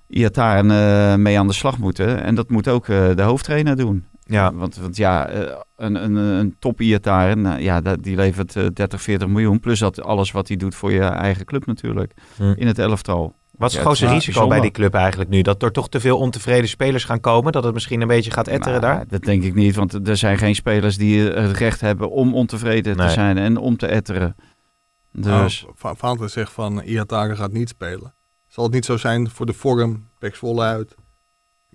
Iataren eh mee aan de slag moeten. En dat moet ook eh, de hoofdtrainer doen. Ja. Want, want ja, een, een, een top Iataren, nou, ja, die levert eh, 30, 40 miljoen. Plus dat alles wat hij doet voor je eigen club natuurlijk. Hm. In het elftal. Wat is Ja, het grootste risico bijzonder. bij die club eigenlijk nu? Dat er toch te veel ontevreden spelers gaan komen? Dat het misschien een beetje gaat etteren Nou, daar? Dat denk ik niet, want er zijn geen spelers die eh, het recht hebben om ontevreden Nee. te zijn en om te etteren. Dus Nou, Vaanten zegt van Iataren gaat niet spelen. Zal het niet zo zijn voor de vorm, Pek Zwolle uit,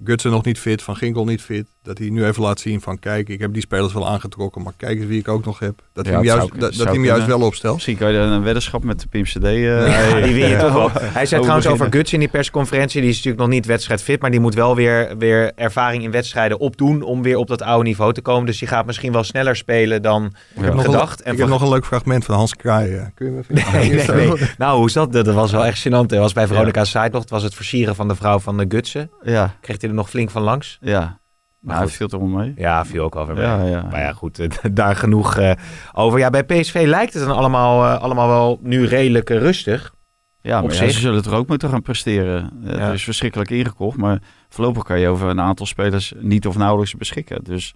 Gutsen nog niet fit, Van Ginkel niet fit, dat hij nu even laat zien van kijk, ik heb die spelers wel aangetrokken, maar kijk eens wie ik ook nog heb. Dat Ja, hij hem het juist, zou- dat, zou dat hij hem juist wel opstelt. misschien kan je er een weddenschap met de Pim CD... eh, Ja, die win je toch wel. Hij zei trouwens over. Guts in die persconferentie. Die is natuurlijk nog niet wedstrijdfit. Maar die moet wel weer, weer ervaring in wedstrijden opdoen. Om weer op dat oude niveau te komen. Dus die gaat misschien wel sneller spelen dan Ik heb nog gedacht. Een, En ik heb nog een leuk fragment van Hans Kraai. eh. Kun je me even... Nee, nee, nee. Nou, hoe is dat? Dat was wel echt gênant. Dat was bij Veronica Seidlocht. Het was het versieren van de vrouw van de Gutsen. Ja, Kreeg hij er nog flink van langs? ja. Maar hij goed. viel er wel mee. Ja, viel ook over mee. Ja, ja. Maar ja, goed, eh, daar genoeg eh, over. Ja, bij PSV lijkt het dan allemaal, eh, allemaal wel nu redelijk rustig. Ja, maar ja, ze zullen er ook moeten gaan presteren. Ja. Het is verschrikkelijk ingekocht, maar voorlopig kan je over een aantal spelers niet of nauwelijks beschikken. Dus,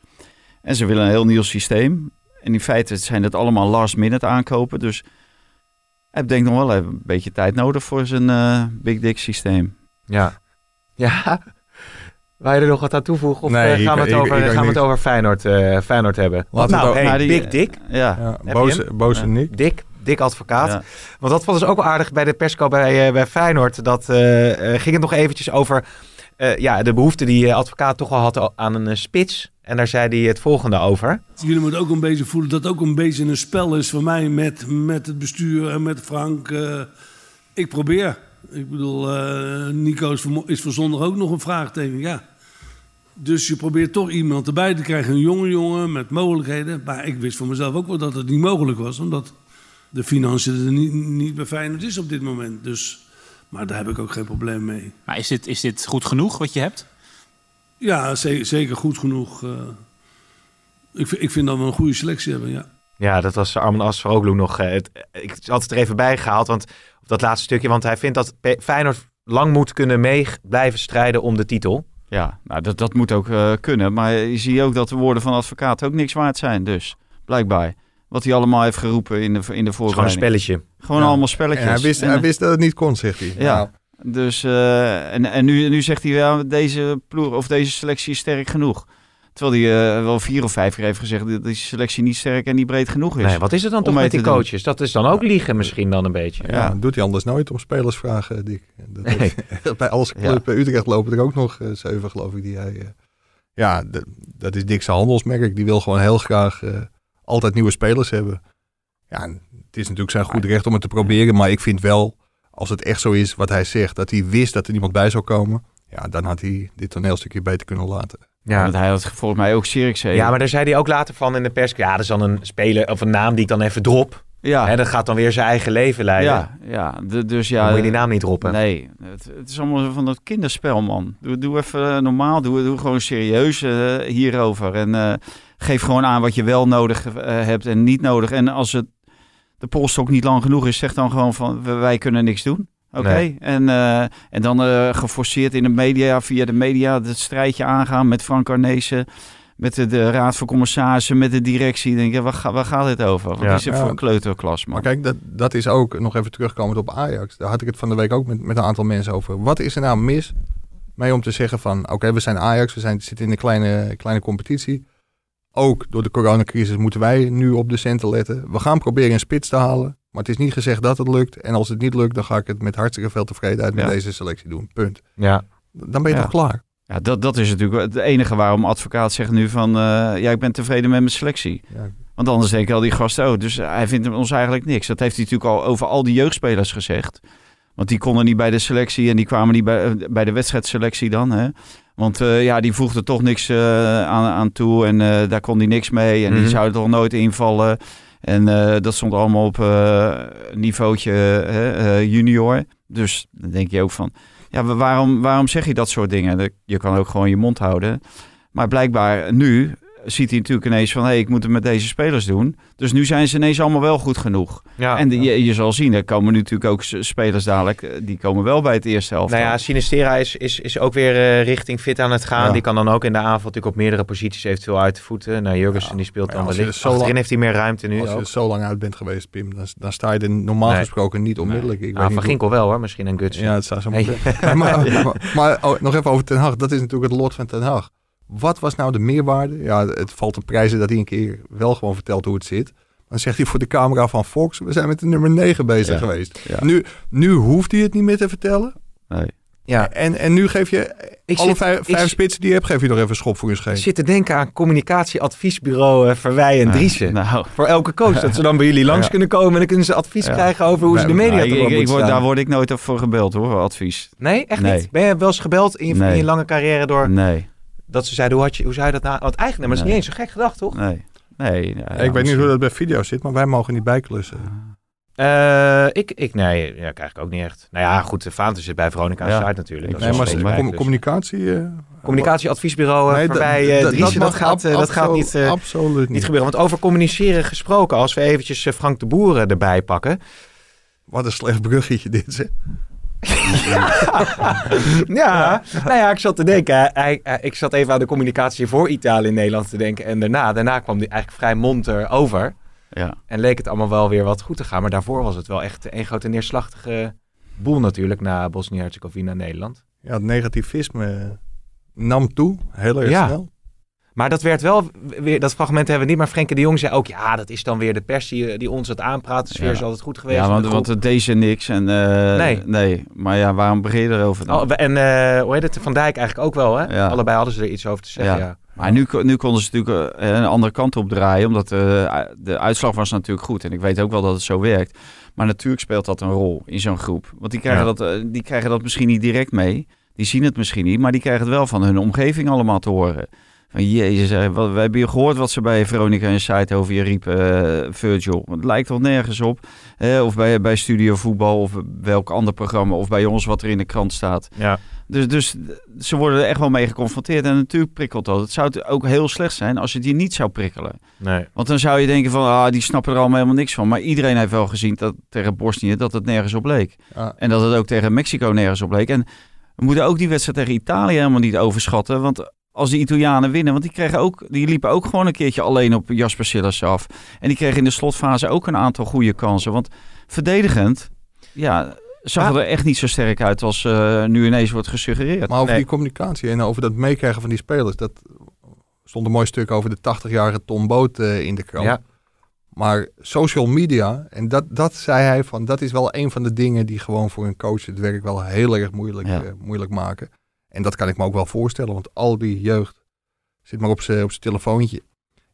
en ze willen een heel nieuw systeem. En in feite zijn het allemaal last minute aankopen. Dus hij denkt nog wel even een beetje tijd nodig voor zijn eh, Big Dick systeem. Ja. Ja. Wil je er nog wat aan toevoegen? Of Nee, eh, gaan, we het ik- over, ik gaan we het over Feyenoord, eh, Feyenoord hebben? We nou, hey, die- Big Dick. Ja, Ja, boze, boze Ja. Nick. Dick, Dick advocaat. ja. Want dat vond dus ook wel aardig bij de persco bij, eh, bij Feyenoord. Dat ging het nog eventjes over eh, ja, de behoefte die advocaat toch al had aan een spits. En daar zei hij het volgende over. Jullie moeten ook een beetje voelen dat het ook een beetje een spel is voor mij met, met het bestuur en met Frank. Eh, ik probeer. Ik bedoel, eh, Nico is voor, is voor zondag ook nog een vraagteken. Ja. Dus je probeert toch iemand erbij te krijgen, een jonge jongen met mogelijkheden. Maar ik wist voor mezelf ook wel dat het niet mogelijk was, omdat de financiën er niet, niet bij Feyenoord is op dit moment. Dus, maar daar heb ik ook geen probleem mee. Maar is dit, is dit goed genoeg wat je hebt? Ja, ze- zeker goed genoeg. eh. ik, ik vind dat we een goede selectie hebben, ja. Ja, dat was Armin Asfaroglu nog. eh, het, ik had het er even bij gehaald, want op dat laatste stukje. Want hij vindt dat P- Feyenoord lang moet kunnen mee blijven strijden om de titel. Ja, nou, dat, dat moet ook eh, kunnen. Maar je ziet ook dat de woorden van de advocaat ook niks waard zijn. Dus, blijkbaar. Wat hij allemaal heeft geroepen in de, in de Het is gewoon een voorbereiding. spelletje. Gewoon Ja. allemaal spelletjes. En hij, wist, En, hij wist dat het niet kon, zegt hij. Ja. Nou, Dus, eh, en, en nu, nu zegt hij, ja, deze ploeg of deze selectie is sterk genoeg. Terwijl hij eh, wel vier of vijf keer heeft gezegd dat die selectie niet sterk en niet breed genoeg is. Nee, wat is het dan Om toch met die doen. coaches? Dat is dan ook liegen misschien dan een beetje. ja. Ja. doet hij anders nooit om spelers vragen, Dick. Dat Nee. heeft- bij alles Ja. bij Utrecht lopen er ook nog eh, zeven, geloof ik, die hij... eh, ja, dat is Dick's handelsmerk. Die wil gewoon heel graag eh, altijd nieuwe spelers hebben. Ja, het is natuurlijk zijn goed recht om het te proberen. Maar ik vind wel, als het echt zo is wat hij zegt, dat hij wist dat er niemand bij zou komen. Ja, dan had hij dit toneelstukje beter kunnen laten. Ja. Want hij had volgens mij ook. Ja, maar daar zei hij ook later van in de pers. Ja, dat is dan een speler of een naam die ik dan even drop. Ja, Hè, dat gaat dan weer zijn eigen leven leiden. ja, ja. de- dus ja. Dan moet je die naam niet droppen. Nee, het, het is allemaal van dat kinderspel, man. Doe, doe even eh, normaal, doe, doe gewoon serieus eh, hierover. En eh, geef gewoon aan wat je wel nodig hebt en niet nodig. En als het, de polstok niet lang genoeg is, zeg dan gewoon van wij kunnen niks doen. Oké, Nee. en, eh, en dan eh, geforceerd in de media, via de media, het strijdje aangaan met Frank Arnezen, met de, de raad van commissarissen, met de directie. Denk je, waar, ga- waar gaat dit over? Wat Ja. is Ja. voor een kleuterklas, man? Maar kijk, dat, dat is ook, nog even terugkomend op Ajax. Daar had ik het van de week ook met, met een aantal mensen over. Wat is er nou mis mee om te zeggen van... Oké, we zijn Ajax, we zijn, zitten in een kleine, kleine competitie. Ook door de coronacrisis moeten wij nu op de centen letten. We gaan proberen een spits te halen. Maar het is niet gezegd dat het lukt. En als het niet lukt, dan ga ik het met hartstikke veel tevredenheid met Ja. deze selectie doen. Punt. Ja. Dan ben je Ja. toch klaar? Ja, dat, dat is natuurlijk het enige waarom advocaat zegt nu van... eh, ja, ik ben tevreden met mijn selectie. Ja. Want anders denken al die gasten, oh, dus hij vindt ons eigenlijk niks. Dat heeft hij natuurlijk al over al die jeugdspelers gezegd. Want die konden niet bij de selectie en die kwamen niet bij, eh, bij de wedstrijdselectie dan. Hè? Want eh, ja, die voegde toch niks eh, aan, aan toe en daar kon hij niks mee. En Mhm. die zouden toch nooit invallen. En dat stond allemaal op niveautje junior. Dus dan denk je ook van, ja, wa- waarom, waarom zeg je dat soort dingen? Je kan ook gewoon je mond houden. Maar blijkbaar nu ziet hij natuurlijk ineens van... hé, hey, ik moet het met deze spelers doen. Dus nu zijn ze ineens allemaal wel goed genoeg. ja. en de- je, je zal zien, er komen nu natuurlijk ook spelers dadelijk... eh, die komen wel bij het eerste helft. Nou ja, Sinistera is, is, is ook weer eh, richting fit aan het gaan. Ja. Die kan dan ook in de aanval natuurlijk op meerdere posities eventueel uit de voeten. Nou, Jurgensen Ja, die speelt dan lang- Achterin heeft hij meer ruimte nu Als je ook. er zo lang uit bent geweest, Pim, dan, dan sta je er normaal Nee. gesproken niet onmiddellijk. Ik Ah, weet van niet hoe- Ginkel wel hoor, misschien een Guts. Ja, het zou zo Hey. moeten. Maar, maar, maar, maar, oh, nog even over Ten Hag. Dat is natuurlijk het lot van Ten Hag. Wat was nou de meerwaarde? Ja, het valt te prijzen dat hij een keer wel gewoon vertelt hoe het zit. Dan zegt hij voor de camera van Fox, we zijn met de nummer 9 bezig Ja. geweest. Ja. Nu, nu hoeft hij het niet meer te vertellen. Nee. Ja, En, en nu geef je ik alle zit, vijf, ik vijf spitsen die je hebt, geef je nog even schop voor je ik scheet. zit te denken aan communicatieadviesbureau uh, Verwij en Driessen. Nou, Voor elke coach. Dat ze dan bij jullie langs Ja. kunnen komen en dan kunnen ze advies Ja. krijgen over hoe ze de Nou, media ik, erop ik, ik moeten word, daar word ik nooit voor gebeld hoor, advies. Nee, echt Nee. niet? Ben je wel eens gebeld in je, Nee. in je lange carrière door Nee, dat ze zeiden, hoe, had je, hoe zou je dat nou... Want eigenlijk, maar dat is Nee. niet eens zo gek gedacht, toch? nee. Nee, ja, ik weet niet hoe dat bij video zit, maar wij mogen niet bijklussen. Eh, ik, ik, nee, ja, krijg ik ook niet echt. Nou ja, goed, de Vaanten zit bij Veronica Ja. site natuurlijk. Dat is Nee, wel maar com- dus. communicatie... eh, Communicatieadviesbureau uh, nee, eh, da- Driessen, dat, gaat, eh, dat gaat niet, eh, absoluut niet niet. gebeuren. Want over communiceren gesproken, als we eventjes eh, Frank de Boeren erbij pakken. Wat een slecht bruggetje dit, zeg. ja, nou ja, ik zat te denken. Hij, hij- ik zat even aan de communicatie voor Italië in Nederland te denken. En daarna, daarna kwam hij eigenlijk vrij monter over. Ja. En leek het allemaal wel weer wat goed te gaan. Maar daarvoor was het wel echt een grote neerslachtige boel natuurlijk na Bosnië-Herzegovina Nederland. Ja, het negativisme nam toe, heel erg Ja. snel. Maar dat werd wel weer, dat fragment hebben we niet. Maar Frenkie de Jong zei ook, ja, dat is dan weer de pers die, die ons het aanpraat. De sfeer Ja. is altijd goed geweest. Ja, want, de want het deed ze niks. En, eh, Nee. nee. Maar ja, waarom begin je erover dan? Oh, en eh, hoe heet het? Van Dijk eigenlijk ook wel, hè? Ja. Allebei hadden ze er iets over te zeggen, ja. Maar nu, nu konden ze natuurlijk eh, een andere kant op draaien. Omdat eh, de uitslag was natuurlijk goed. En ik weet ook wel dat het zo werkt. Maar natuurlijk speelt dat een rol in zo'n groep. Want die krijgen, dat, eh, die krijgen dat misschien niet direct mee. Die zien het misschien niet. Maar die krijgen het wel van hun omgeving allemaal te horen. Van jezus, wat, we hebben hier gehoord wat ze bij Veronica en site over je riepen, eh, Virgil. Het lijkt toch nergens op. Of bij, bij Studio Voetbal of welk ander programma. Of bij ons wat er in de krant staat. ja. Dus, dus ze worden er echt wel mee geconfronteerd. En natuurlijk prikkelt dat. Het zou het ook heel slecht zijn als je die niet zou prikkelen. Nee. Want dan zou je denken van, ah, die snappen er allemaal helemaal niks van. Maar iedereen heeft wel gezien dat tegen Bosnië dat het nergens op leek. En dat het ook tegen Mexico nergens op leek. En we moeten ook die wedstrijd tegen Italië helemaal niet overschatten. Want als die Italianen winnen, want die, kregen ook, die liepen ook gewoon een keertje alleen op Jasper Sillis af. En die kregen in de slotfase ook een aantal goede kansen. Want verdedigend, ja, zag er echt niet zo sterk uit als eh, nu ineens wordt gesuggereerd. Maar over Nee. die communicatie en over dat meekrijgen van die spelers, dat stond een mooi stuk over de 80-jarige Tom Boot eh, in de krant. Ja. Maar social media, en dat, dat zei hij van, dat is wel een van de dingen die gewoon voor een coach het werk wel heel erg moeilijk, Ja. eh, moeilijk maken. En dat kan ik me ook wel voorstellen, want al die jeugd zit maar op zijn op zijn telefoontje.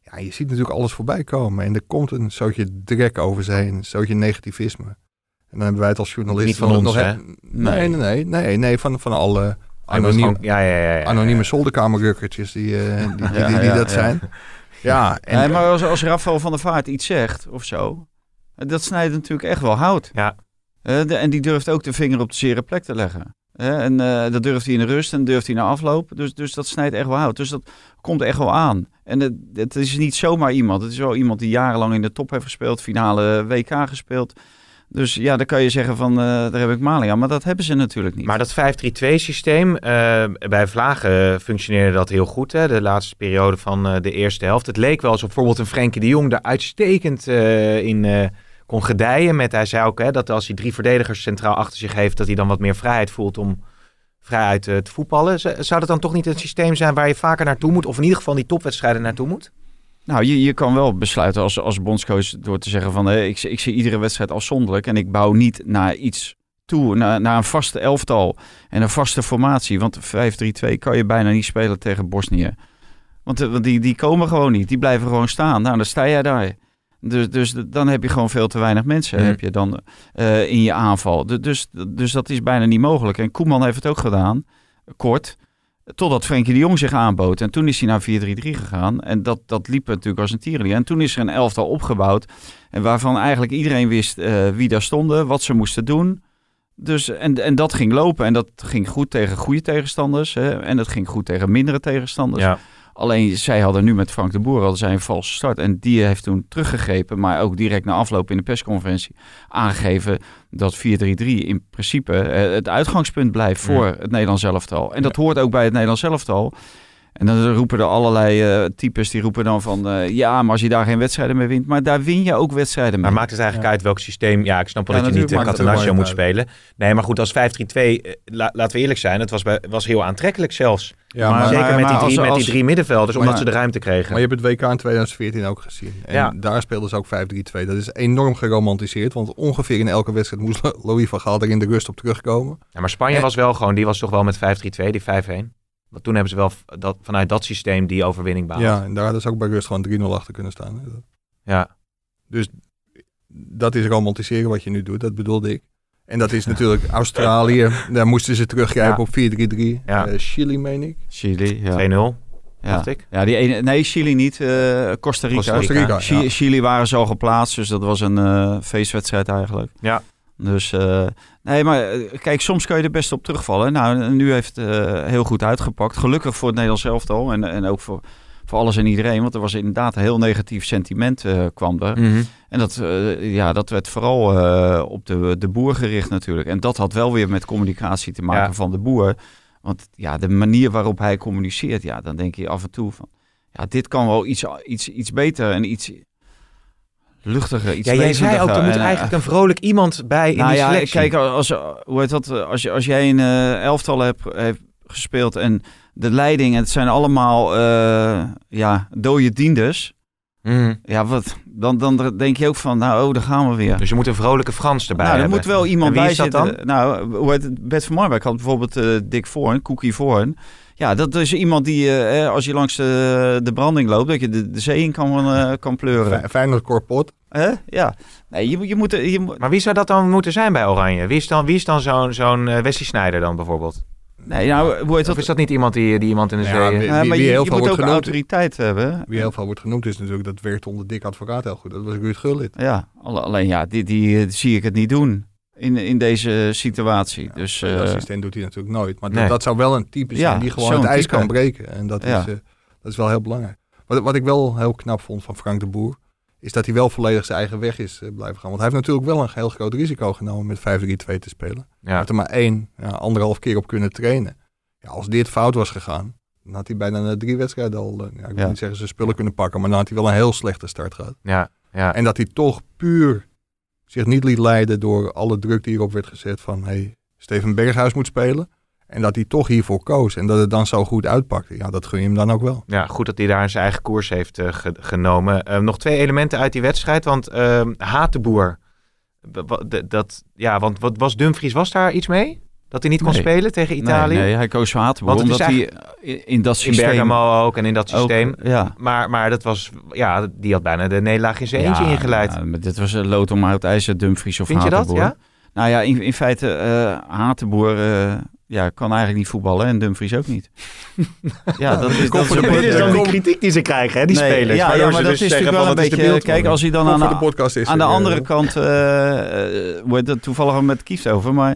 Ja, je ziet natuurlijk alles voorbij komen en er komt een zootje drek over ze heen, een zootje negativisme. En dan hebben wij het als journalist Niet van ons, nog hè? Nee, nee, nee, nee, nee, van, van alle Hij was anoniem, gewoon- ja, ja, ja, ja. anonieme zolderkamerrukkertjes die, eh, die, die, die, dat zijn. Ja, en, nee, maar als, als Rafael van der Vaart iets zegt of zo, Dat snijdt natuurlijk echt wel hout. Ja. Eh, de- en die durft ook de vinger op de zere plek te leggen. Eh, en eh, dat durft hij in de rust en durft hij na afloop. Dus, dus dat snijdt echt wel hout. Dus dat komt echt wel aan. En het, het is niet zomaar iemand. Het is wel iemand die jarenlang in de top heeft gespeeld. Finale WK gespeeld. Dus ja, dan kan je zeggen van, eh, daar heb ik maling aan. Maar dat hebben ze natuurlijk niet. Maar dat 5-3-2 systeem, eh, bij Vlagen functioneerde dat heel goed. Hè? De laatste periode van eh, de eerste helft. Het leek wel alsof bijvoorbeeld een Frenkie de Jong daar uitstekend eh, in eh, kon gedijen. Met, hij zei ook hè, dat als hij drie verdedigers centraal achter zich heeft, dat hij dan wat meer vrijheid voelt om vrijheid eh, te voetballen. Zou dat dan toch niet een systeem zijn waar je vaker naartoe moet? Of in ieder geval die topwedstrijden naartoe moet? Nou, je, je kan wel besluiten als, als bondscoach door te zeggen van... eh, ik, ik zie iedere wedstrijd afzonderlijk en ik bouw niet naar iets toe, naar, naar een vaste elftal en een vaste formatie. Want 5-3-2 kan je bijna niet spelen tegen Bosnië. Want, eh, want die, die komen gewoon niet, die blijven gewoon staan. Nou, dan sta jij daar. Dus, dus dan heb je gewoon veel te weinig mensen Mhm. heb je dan, eh, in je aanval. Du- Dus, dus dat is bijna niet mogelijk. En Koeman heeft het ook gedaan, kort... Totdat Frenkie de Jong zich aanbood. En toen is hij naar 4-3-3 gegaan. En dat, dat liep natuurlijk als een tierenlier. En toen is er een elftal opgebouwd. En waarvan eigenlijk iedereen wist eh, wie daar stonden, wat ze moesten doen. Dus, en, en dat ging lopen. En dat ging goed tegen goede tegenstanders. Hè, en dat ging goed tegen mindere tegenstanders. Ja. Alleen zij hadden nu met Frank de Boer hadden zij een valse start. En die heeft toen teruggegrepen, maar ook direct na afloop in de persconferentie aangegeven dat 4-3-3 in principe eh, het uitgangspunt blijft voor het Nederlands elftal. En dat hoort ook bij het Nederlands elftal. En dan roepen er allerlei eh, types die roepen dan van eh, ja, maar als je daar geen wedstrijden mee wint, maar daar win je ook wedstrijden mee. Maar maakt het eigenlijk uit welk systeem? Ja, ik snap wel Ja, dat je niet het Catenaccio moet uit. spelen. Nee, maar goed, als 5-3-2, eh, la- laten we eerlijk zijn, het was, bij, was heel aantrekkelijk zelfs. Ja, Maar- Zeker maar- met, die drie, als- met die drie middenvelders, omdat ze de ruimte kregen. maar je hebt het WK in 2014 ook gezien. En Ja. daar speelden ze ook 5-3-2. Dat is enorm geromantiseerd. Want ongeveer in elke wedstrijd moest Louis van Gaal er in de rust op terugkomen. Ja, maar Spanje Eh. was wel gewoon, die was toch wel met 5-3-2, die 5-1. Want toen hebben ze wel dat, vanuit dat systeem die overwinning behaald. Ja, en daar hadden ze ook bij rust gewoon 3-0 achter kunnen staan. hè. Ja. Dus dat is romantiseren wat je nu doet, dat bedoelde ik. En dat is natuurlijk Australië. Daar moesten ze teruggrijpen Ja. op 4-3-3. Ja. Eh, Chili, meen ik. Chili, ja. 2-0, ja. dacht ik. Ja, die ene, nee, Chili niet. eh, Costa Rica. Costa Costa Rica, Chi- ja. Chili waren al geplaatst, dus dat was een eh, feestwedstrijd eigenlijk. Ja. Dus eh, nee, maar eh, kijk, soms kan je er best op terugvallen. Nou, nu heeft het eh, heel goed uitgepakt. Gelukkig voor het Nederlands elftal en, en ook voor, voor alles en iedereen. Want er was inderdaad een heel negatief sentiment kwam er. Mhm. En dat, ja, dat werd vooral op de, de boer gericht natuurlijk. En dat had wel weer met communicatie te maken Ja. van de boer. Want ja, de manier waarop hij communiceert, ja, dan denk je af en toe van... Ja, dit kan wel iets, iets, iets beter en iets luchtiger, iets Ja, jij zei ook, er moet En, eh, eigenlijk een vrolijk iemand bij in nou de ja, selectie. kijk, als, hoe heet dat, als, je, als jij een eh, elftal hebt, hebt gespeeld en de leiding, het zijn allemaal eh ja, dode dienders. Mhm. Ja, wat, dan, dan denk je ook van, nou, oh, daar gaan we weer. Dus je moet een vrolijke Frans erbij nou, er hebben. moet wel iemand En wie bij is dat zitten. Nou, hoe heet het? Bert van Marwijk had bijvoorbeeld eh Dick Voorn, Cookie Voorn. Ja, dat is iemand die, eh, eh, als je langs de, de branding loopt, dat je de, de zee in kan, eh, kan pleuren. Fijn- Feyenoord Corpot. Hè? Ja. Nee, je, moet- je moet... Je moet Maar wie zou dat dan moeten zijn bij Oranje? Wie is dan, wie is dan zo'n zo'n eh, Wesley Sneijder dan bijvoorbeeld? nee, nou, hoe heet Of is dat niet iemand die, die iemand in de Ja, zee... wie- Ja, maar wie je, heel je veel moet wordt ook genoemd. autoriteit hebben. Wie heel veel wordt genoemd is natuurlijk, dat werkt onder dik advocaat heel goed. Dat was Ruud Gullit. Ja, alle- alleen ja, die, die, eh, zie ik het niet doen in, in deze situatie. dus de eh, assistent doet hij natuurlijk nooit. Maar nee. dat, zou wel een type zijn Ja, die gewoon het ijs type. kan breken. En dat, Ja. is, eh, dat is wel heel belangrijk. Wat, wat ik wel heel knap vond van Frank de Boer, is dat hij wel volledig zijn eigen weg is eh, blijven gaan. Want hij heeft natuurlijk wel een heel groot risico genomen met 5-3-2 te spelen. Hij Ja. heeft er maar één, ja, anderhalf keer op kunnen trainen. Ja, als dit fout was gegaan, dan had hij bijna na drie wedstrijden al, ja, ik wil Ja. niet zeggen zijn spullen kunnen pakken, maar dan had hij wel een heel slechte start gehad. Ja, ja. En dat hij toch puur zich niet liet leiden door alle druk die erop werd gezet van hey, Steven Berghuis moet spelen. En dat hij toch hiervoor koos en dat het dan zo goed uitpakte. Ja, dat gun je hem dan ook wel. Ja, goed dat hij daar zijn eigen koers heeft eh, ge- genomen. Eh, nog twee elementen uit die wedstrijd. Want uh, Hatenboer, wa- d- dat, ja, want wat was Dumfries, was daar iets mee? Dat hij niet kon Nee. spelen tegen Italië? Nee, nee, hij koos voor Hatenboer, is omdat hij in, in dat In systeem... Bergamo ook en in dat ook, systeem. ja. Maar, maar dat was, ja, die had bijna de nederlaag in zijn eentje ingeleid. Ja, maar dit was een lood om uit ijzer, Dumfries of Vind je dat? Hatenboer. Ja? Nou ja, in, in feite, eh Hatenboer, eh, ja, kan eigenlijk niet voetballen en Dumfries ook niet. ja, dat is, dat is een Dit is dan die kritiek die ze krijgen, hè, die Nee, spelers. Ja, ze maar dat dus is zeggen natuurlijk wel een dat is beetje... Kijk, als hij dan aan de, de podcast is aan de er, andere kant... eh wordt het toevallig al met Kieft over, maar...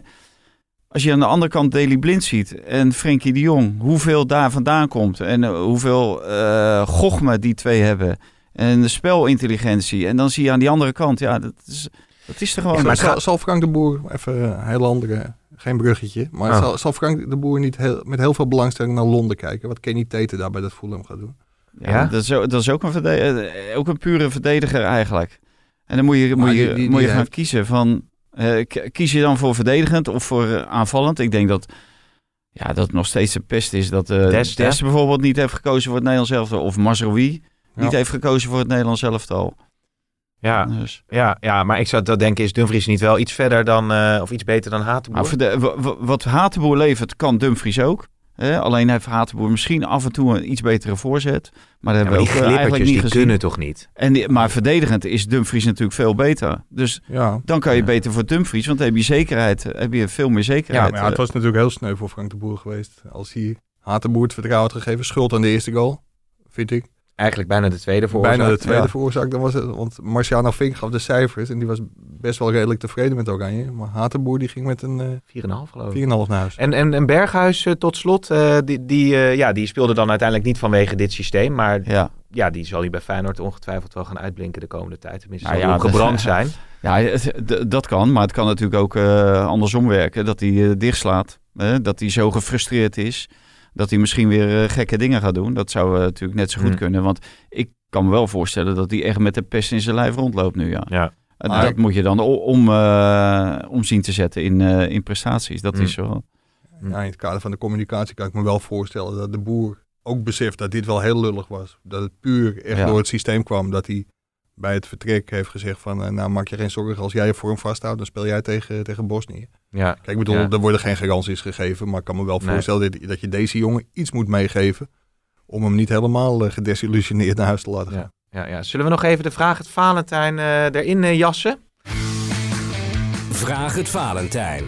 Als je aan de andere kant Daley Blind ziet en Frenkie de Jong, hoeveel daar vandaan komt en eh, hoeveel eh gochme die twee hebben en de spelintelligentie. En dan zie je aan die andere kant, ja, dat is, dat is er gewoon. maar zal, Frank de Boer, even een heel andere, geen bruggetje, maar Oh. zal, zal Frank de Boer niet heel, met heel veel belangstelling naar Londen kijken? Wat Kenny Tete daar bij dat Fulham gaat doen? Ja, Ja? Dat, is, ook- dat is ook een, verde- eh, ook een pure verdediger eigenlijk. En dan moet je, moet je, die- die- moet je die gaan heeft- kiezen van... eh, kies je dan voor verdedigend of voor eh, aanvallend? Ik denk dat, ja, dat het nog steeds de pest is dat Dest, hè? bijvoorbeeld niet heeft gekozen voor het Nederlands elftal. Of Mazraoui niet heeft gekozen voor het Nederlands elftal. Ja, Dus, ja, ja, maar ik zou dat denken, is Dumfries niet wel iets verder dan, of iets beter dan Hatenboer? wat Hatenboer levert, kan Dumfries ook. Hè? Alleen heeft Hatenboer misschien af en toe een iets betere voorzet. Maar dat Ja, hebben maar we ook eh, eigenlijk glippertjes, niet die gezien. kunnen toch niet? En die- maar verdedigend is Dumfries natuurlijk veel beter. Dus Ja, dan kan je Ja. beter voor Dumfries, want dan heb je zekerheid, heb je veel meer ja zekerheid. maar ja, het eh. was natuurlijk heel sneu voor Frank de Boer geweest. Als hij Hatenboer het vertrouwen had gegeven, schuld aan de eerste goal, vind ik. Eigenlijk bijna de tweede voor. Bijna de tweede ja. veroorzaak. Dan was het, want Marciano Fink gaf de cijfers en die was best wel redelijk tevreden met Oranje. Maar Hatenboer die ging met een eh 4,5 geloof ik. 4,5 naar huis. En, en, en Berghuis eh, tot slot, eh, die, die, eh, ja, die speelde dan uiteindelijk niet vanwege dit systeem. Maar ja. ja, die zal hij bij Feyenoord ongetwijfeld wel gaan uitblinken de komende tijd. Tenminste, Nou zal ja, dat- zijn. Ja, dat kan, maar het kan natuurlijk ook eh, andersom werken. Dat hij eh, dichtslaat, hè? dat hij zo gefrustreerd is, dat hij misschien weer eh, gekke dingen gaat doen. Dat zou eh, natuurlijk net zo goed Hmm. kunnen, want ik kan me wel voorstellen dat hij echt met de pest in zijn lijf rondloopt nu, ja. Ja. En Maar- dat moet je dan om, eh, om zien te zetten in, eh, in prestaties. Dat is zo. Ja, in het kader van de communicatie kan ik me wel voorstellen dat de boer ook beseft dat dit wel heel lullig was. Dat het puur echt Ja. door het systeem kwam. Dat hij bij het vertrek heeft gezegd van, eh, nou maak je geen zorgen. Als jij je vorm vasthoudt, dan speel jij tegen, tegen Bosnië. Ja. Kijk, ik bedoel, Ja. er worden geen garanties gegeven. Maar ik kan me wel Nee. voorstellen dat, dat je deze jongen iets moet meegeven. Om hem niet helemaal gedesillusioneerd naar huis te laten gaan. Ja, ja, ja. Zullen we nog even de vraag het Valentijn eh, erin eh, jassen? Vraag het Valentijn.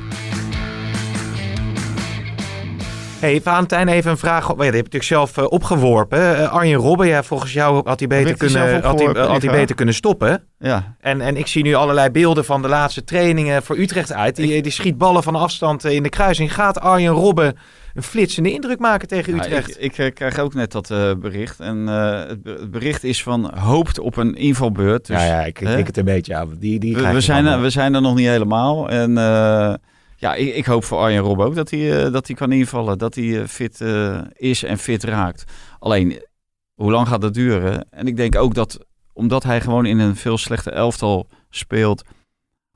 Hey, Valentijn, even een vraag. ja, die heb je natuurlijk zelf eh, opgeworpen. Eh, Arjen Robben, ja, volgens jou had hij beter, kunnen, had hij, had beter kunnen stoppen. Ja, En, en ik zie nu allerlei beelden van de laatste trainingen voor Utrecht uit. Die, die schiet ballen van afstand eh, in de kruising. Gaat Arjen Robben een flitsende indruk maken tegen Ja, Utrecht? ik, ik eh, krijg ook net dat eh, bericht. En eh, het be- het bericht is van hoopt op een invalbeurt. Dus, ja, ja, ik, ik hè? denk het een beetje. Ja, die, die we, we zijn er, eh, we zijn er nog niet helemaal. En eh, ja, ik, ik hoop voor Arjen Rob ook dat hij, eh, dat hij kan invallen. Dat hij eh, fit eh, is en fit raakt. Alleen, hoe lang gaat dat duren? En ik denk ook dat, omdat hij gewoon in een veel slechter elftal speelt...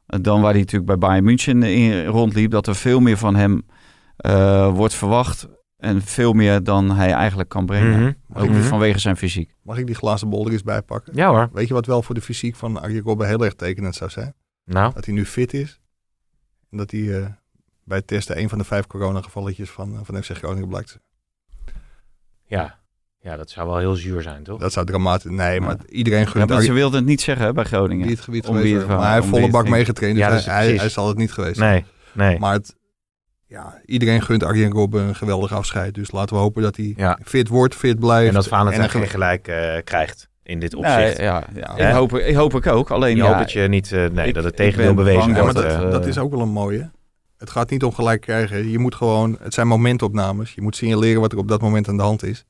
dan waar hij natuurlijk bij Bayern München in rondliep... dat er veel meer van hem eh, wordt verwacht... En veel meer dan hij eigenlijk kan brengen. mhm. Ook Mhm. vanwege zijn fysiek. Mag ik die glazen bol er eens bij pakken? Ja hoor. Weet je wat wel voor de fysiek van Arjen Robben heel erg tekenend zou zijn? Nou, Dat hij nu fit is. En dat hij eh, bij het testen een van de vijf coronagevalletjes van, eh, van FC Groningen blijkt. ja. ja, dat zou wel heel zuur zijn, toch? Dat zou dramatisch... Nee, maar iedereen Ja, gunt maar Arjen ze wilden het niet zeggen hè, bij Groningen. niet het gebied Om wie het zijn. wa- maar hij heeft volle bak meegetraind. Ja, dus hij, hij, zal het niet geweest. Nee, nee. Maar het, ja, iedereen gunt Arjen Robben een geweldig afscheid. Dus laten we hopen dat hij Ja. fit wordt, fit blijft. En dat Valentijn ge- gelijk eh, krijgt in dit Nee, opzicht. ja, ja. Ik, hoop, ik hoop ik ook. Alleen ja, hoopt dat je niet, eh, nee, ik- dat het tegendeel bewezen bang Ja, maar wordt. dat, eh, dat is ook wel een mooie. Het gaat niet om gelijk krijgen. Je moet gewoon, het zijn momentopnames. Je moet signaleren wat er op dat moment aan de hand is.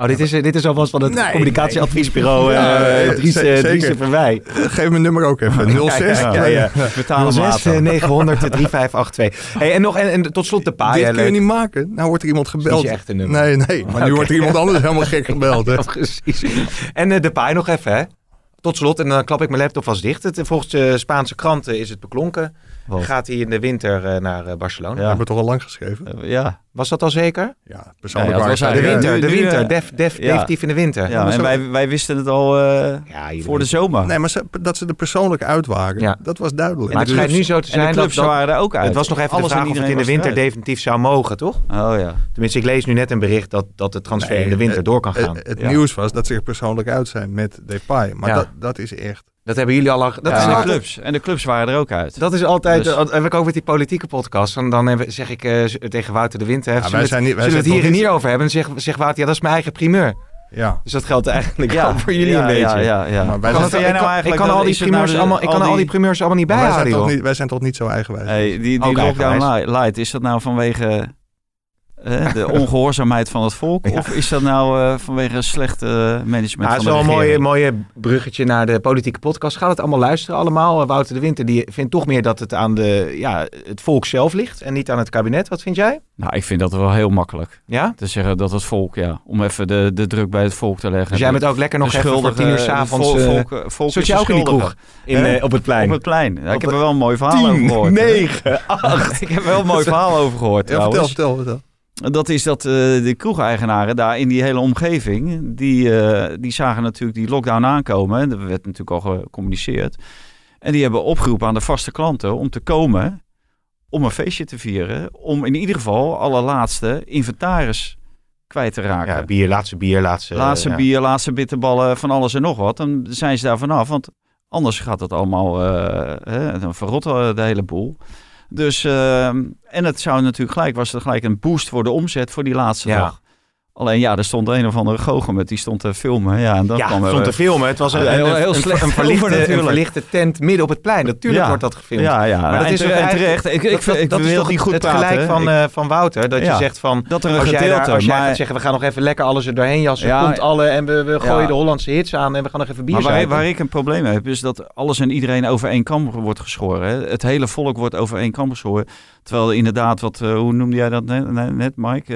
Oh, dit is, dit is alvast van het Nee, communicatieadviesbureau Ja, eh eh, Dries, zeker. Dries Verwij. Geef mijn nummer ook even. 06. Ja, ja, ja. Vertalen 06 eh, 900 3582. Hey, en, nog, en, en tot slot de paai. Dit kun je niet maken. Nou wordt er iemand Is gebeld. je echt een nummer? Nee, nee. Maar nu wordt er iemand anders helemaal gek gebeld. Hè. Ja, precies. En eh, de paai nog even, hè? Tot slot, en dan klap ik mijn laptop vast dicht. Het, volgens de Spaanse kranten is het beklonken. Wat? Gaat hij in de winter eh, naar eh, Barcelona? We hebben het toch al lang geschreven? Eh, ja. Was dat al zeker? Ja, persoonlijk Ja, ja, het was De Ja, winter, nu- de winter. Def, def, ja. definitief in de winter. ja en zo- wij, wij wisten het al eh, Ja, voor de zomer. Nee, maar ze- dat ze er persoonlijk uit waren, Ja. dat was duidelijk. Maar het de schijnt nu zo te en de zijn clubs dat, dat- waren er ook uit. Het was nog even Alles de vraag of het in de winter definitief zou mogen, toch? Oh ja. Tenminste, ik lees nu net een bericht dat, dat de transfer Nee, in de winter het- door kan gaan. Het, het Ja. nieuws was dat ze er persoonlijk uit zijn met Depay. Maar Ja. dat, dat is echt... Dat hebben jullie al... Dat, Dat is en, de clubs. en de clubs waren er ook uit. dat is altijd... Dus- dat heb ik ook met die politieke podcast. En dan hebben- zeg ik eh, tegen Wouter de Winter... Ja, zullen zijn het, niet- wij zullen we zijn het hier en niet- hier over hebben? En zegt zeg Wouter, ja, dat is mijn eigen primeur. Ja. Dus dat geldt eigenlijk ja, ook voor jullie ja, een beetje. Ja, ja, ja. Maar wij Kan zijn, het- jij ik nou kan- eigenlijk ik kan al die nou primeurs de- allemaal, ik kan al die- die primeurs allemaal niet wij, zijn bijhouden, toch niet, wij zijn toch niet zo eigenwijs? Hey, die die Ook lockdown light, is dat nou vanwege eh, de ongehoorzaamheid van het volk? Ja. Of is dat nou eh, vanwege een slecht eh, management Nou, het van is wel een regering? mooie, mooie bruggetje naar de politieke podcast. Gaat het allemaal luisteren allemaal? Wouter de Winter die vindt toch meer dat het aan de, ja, het volk zelf ligt en niet aan het kabinet. Wat vind jij? Nou, ik vind dat wel heel makkelijk. Ja? Te zeggen dat het volk, ja, om even de, de druk bij het volk te leggen. Dus jij bent ook lekker nog even voor tien uur s'avonds... eh, volk, volk is ook in die kroeg? In, eh, op het plein? Op het plein. Ja, ik heb er wel een mooi verhaal over gehoord. hè. 9, 8. ik heb er wel een mooi verhaal over gehoord Ja, vertel, trouwens. vertel, vertel. Dat is dat eh, de kroegeigenaren daar in die hele omgeving, die, eh, die zagen natuurlijk die lockdown aankomen. Dat werd natuurlijk al gecommuniceerd. En die hebben opgeroepen aan de vaste klanten om te komen om een feestje te vieren. Om in ieder geval allerlaatste inventaris kwijt te raken. Ja, bier, laatste bier, laatste... laatste ja. bier, laatste bitterballen, van alles en nog wat. Dan zijn ze daar vanaf, want anders gaat het allemaal, eh, hè, dan verrot eh, de hele boel. Dus, eh, en het zou natuurlijk gelijk, was er gelijk een boost voor de omzet voor die laatste Ja. dag. Alleen ja, er stond een of andere goochem met, die stond te filmen. Ja, en dan Ja, kwam stond te filmen. Het was een, heel- een, heel een, slecht een, verlichte, een verlichte tent midden op het plein. Natuurlijk Ja. wordt dat gefilmd. Ja, ja. Maar dat is en eigenlijk- terecht. Ik, ik, dat- ik dat is toch niet goed het praten. gelijk van, eh, van Wouter. Dat Ja. je zegt van... dat er een Als jij, gedeelte, daar, als jij maar- gaat zeggen, we gaan nog even lekker alles er doorheen jassen. Ja. komt alle en we, we gooien de Hollandse hits aan en we gaan nog even bier Maar waar, ik een probleem heb, is dat alles en iedereen over één kam wordt geschoren. Hè. Het hele volk wordt over één kam geschoren. Terwijl inderdaad, wat, eh, hoe noemde jij dat net, net- net Mike?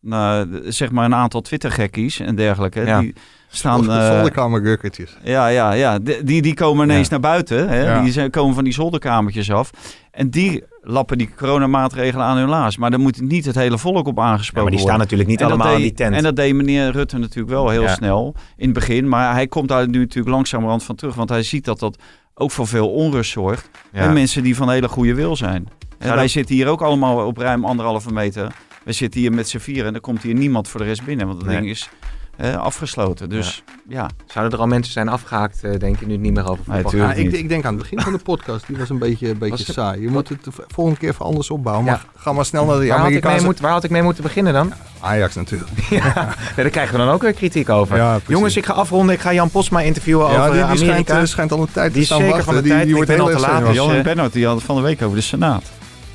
Nou, zeg maar een aantal Twitter-gekkies en dergelijke. Ja. Die staan... eh, Zolderkamergukkertjes. ja, ja, ja. Die, die, komen ineens Ja. naar buiten. Hè. Ja. Die zijn, komen van die zolderkamertjes af. En die lappen die coronamaatregelen aan hun laars. Maar daar moet niet het hele volk op aangesproken Ja, maar die staan worden. natuurlijk niet En allemaal in die tent. En dat deed meneer Rutte natuurlijk wel heel Ja. snel in het begin. Maar hij komt daar nu natuurlijk langzamerhand van terug. Want hij ziet dat dat ook voor veel onrust zorgt. Ja. En mensen die van hele goede wil zijn. En wij zitten hier ook allemaal op ruim anderhalve meter. We zitten hier met z'n vieren en er komt hier niemand voor de rest binnen. Want het Nee. ding is eh, afgesloten. Dus ja. Zouden er al mensen zijn afgehaakt, eh, denk je nu het niet meer over voetbal tuurlijk gaat? ik, ik denk aan het begin van de podcast, die was een beetje, een beetje saai. Je moet het de volgende keer even anders opbouwen. Ja. Maar ga maar snel naar de Waar had, ik mee Amerikaanse... moet, waar had ik mee moeten beginnen dan? Ajax natuurlijk. Ja, daar krijgen we dan ook weer kritiek over. Ja. Jongens, ik ga afronden. Ik ga Jan Posma interviewen Ja, over die, die schijnt, Amerika. eh, schijnt al een tijd Die te is staan zeker wachten. van de die, tijd. Die wordt heel al te erg laat, dus, Jan en Bernard die hadden van de week over de Senaat.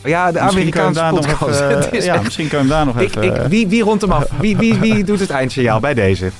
Ja, de Amerikaanse podcast. even, ja, misschien kan je hem daar nog even... ik, eh, wie, wie rondt hem af? Wie, wie, wie doet het eindsignaal bij deze?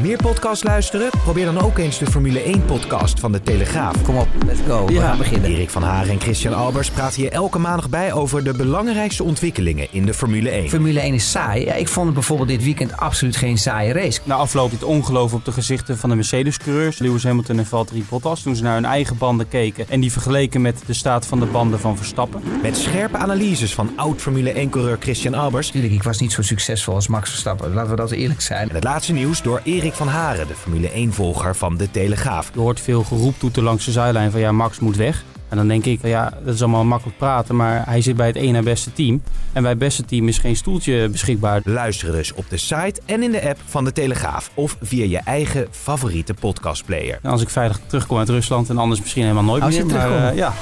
Meer podcast luisteren? Probeer dan ook eens de Formule 1 podcast van de Telegraaf. Kom op, let's go. We Ja. gaan beginnen. Erik van Haren en Christian Albers praten je elke maandag bij over de belangrijkste ontwikkelingen in de Formule 1. Formule 1 is saai. Ja, ik vond het bijvoorbeeld dit weekend absoluut geen saaie race. Na afloop het ongeloof op de gezichten van de Mercedes-coureurs, Lewis Hamilton en Valtteri Bottas, toen ze naar hun eigen banden keken en die vergeleken met de staat van de banden van Verstappen. Met scherpe analyses van oud Formule 1-coureur Christian Albers. Natuurlijk, ik was niet zo succesvol als Max Verstappen. Laten we dat eerlijk zijn. En het laatste nieuws door Erik van Haren, de Formule 1-volger van de Telegraaf. Je hoort veel geroeptoeten langs de zijlijn van ja, Max moet weg. En dan denk ik, van, ja, dat is allemaal makkelijk praten, maar hij zit bij het ene beste team. En bij het beste team is geen stoeltje beschikbaar. Luister dus op de site en in de app van de Telegraaf. Of via je eigen favoriete podcastplayer. En als ik veilig terugkom uit Rusland en anders misschien helemaal nooit Als je meer. maar, terugkomt. eh, ja,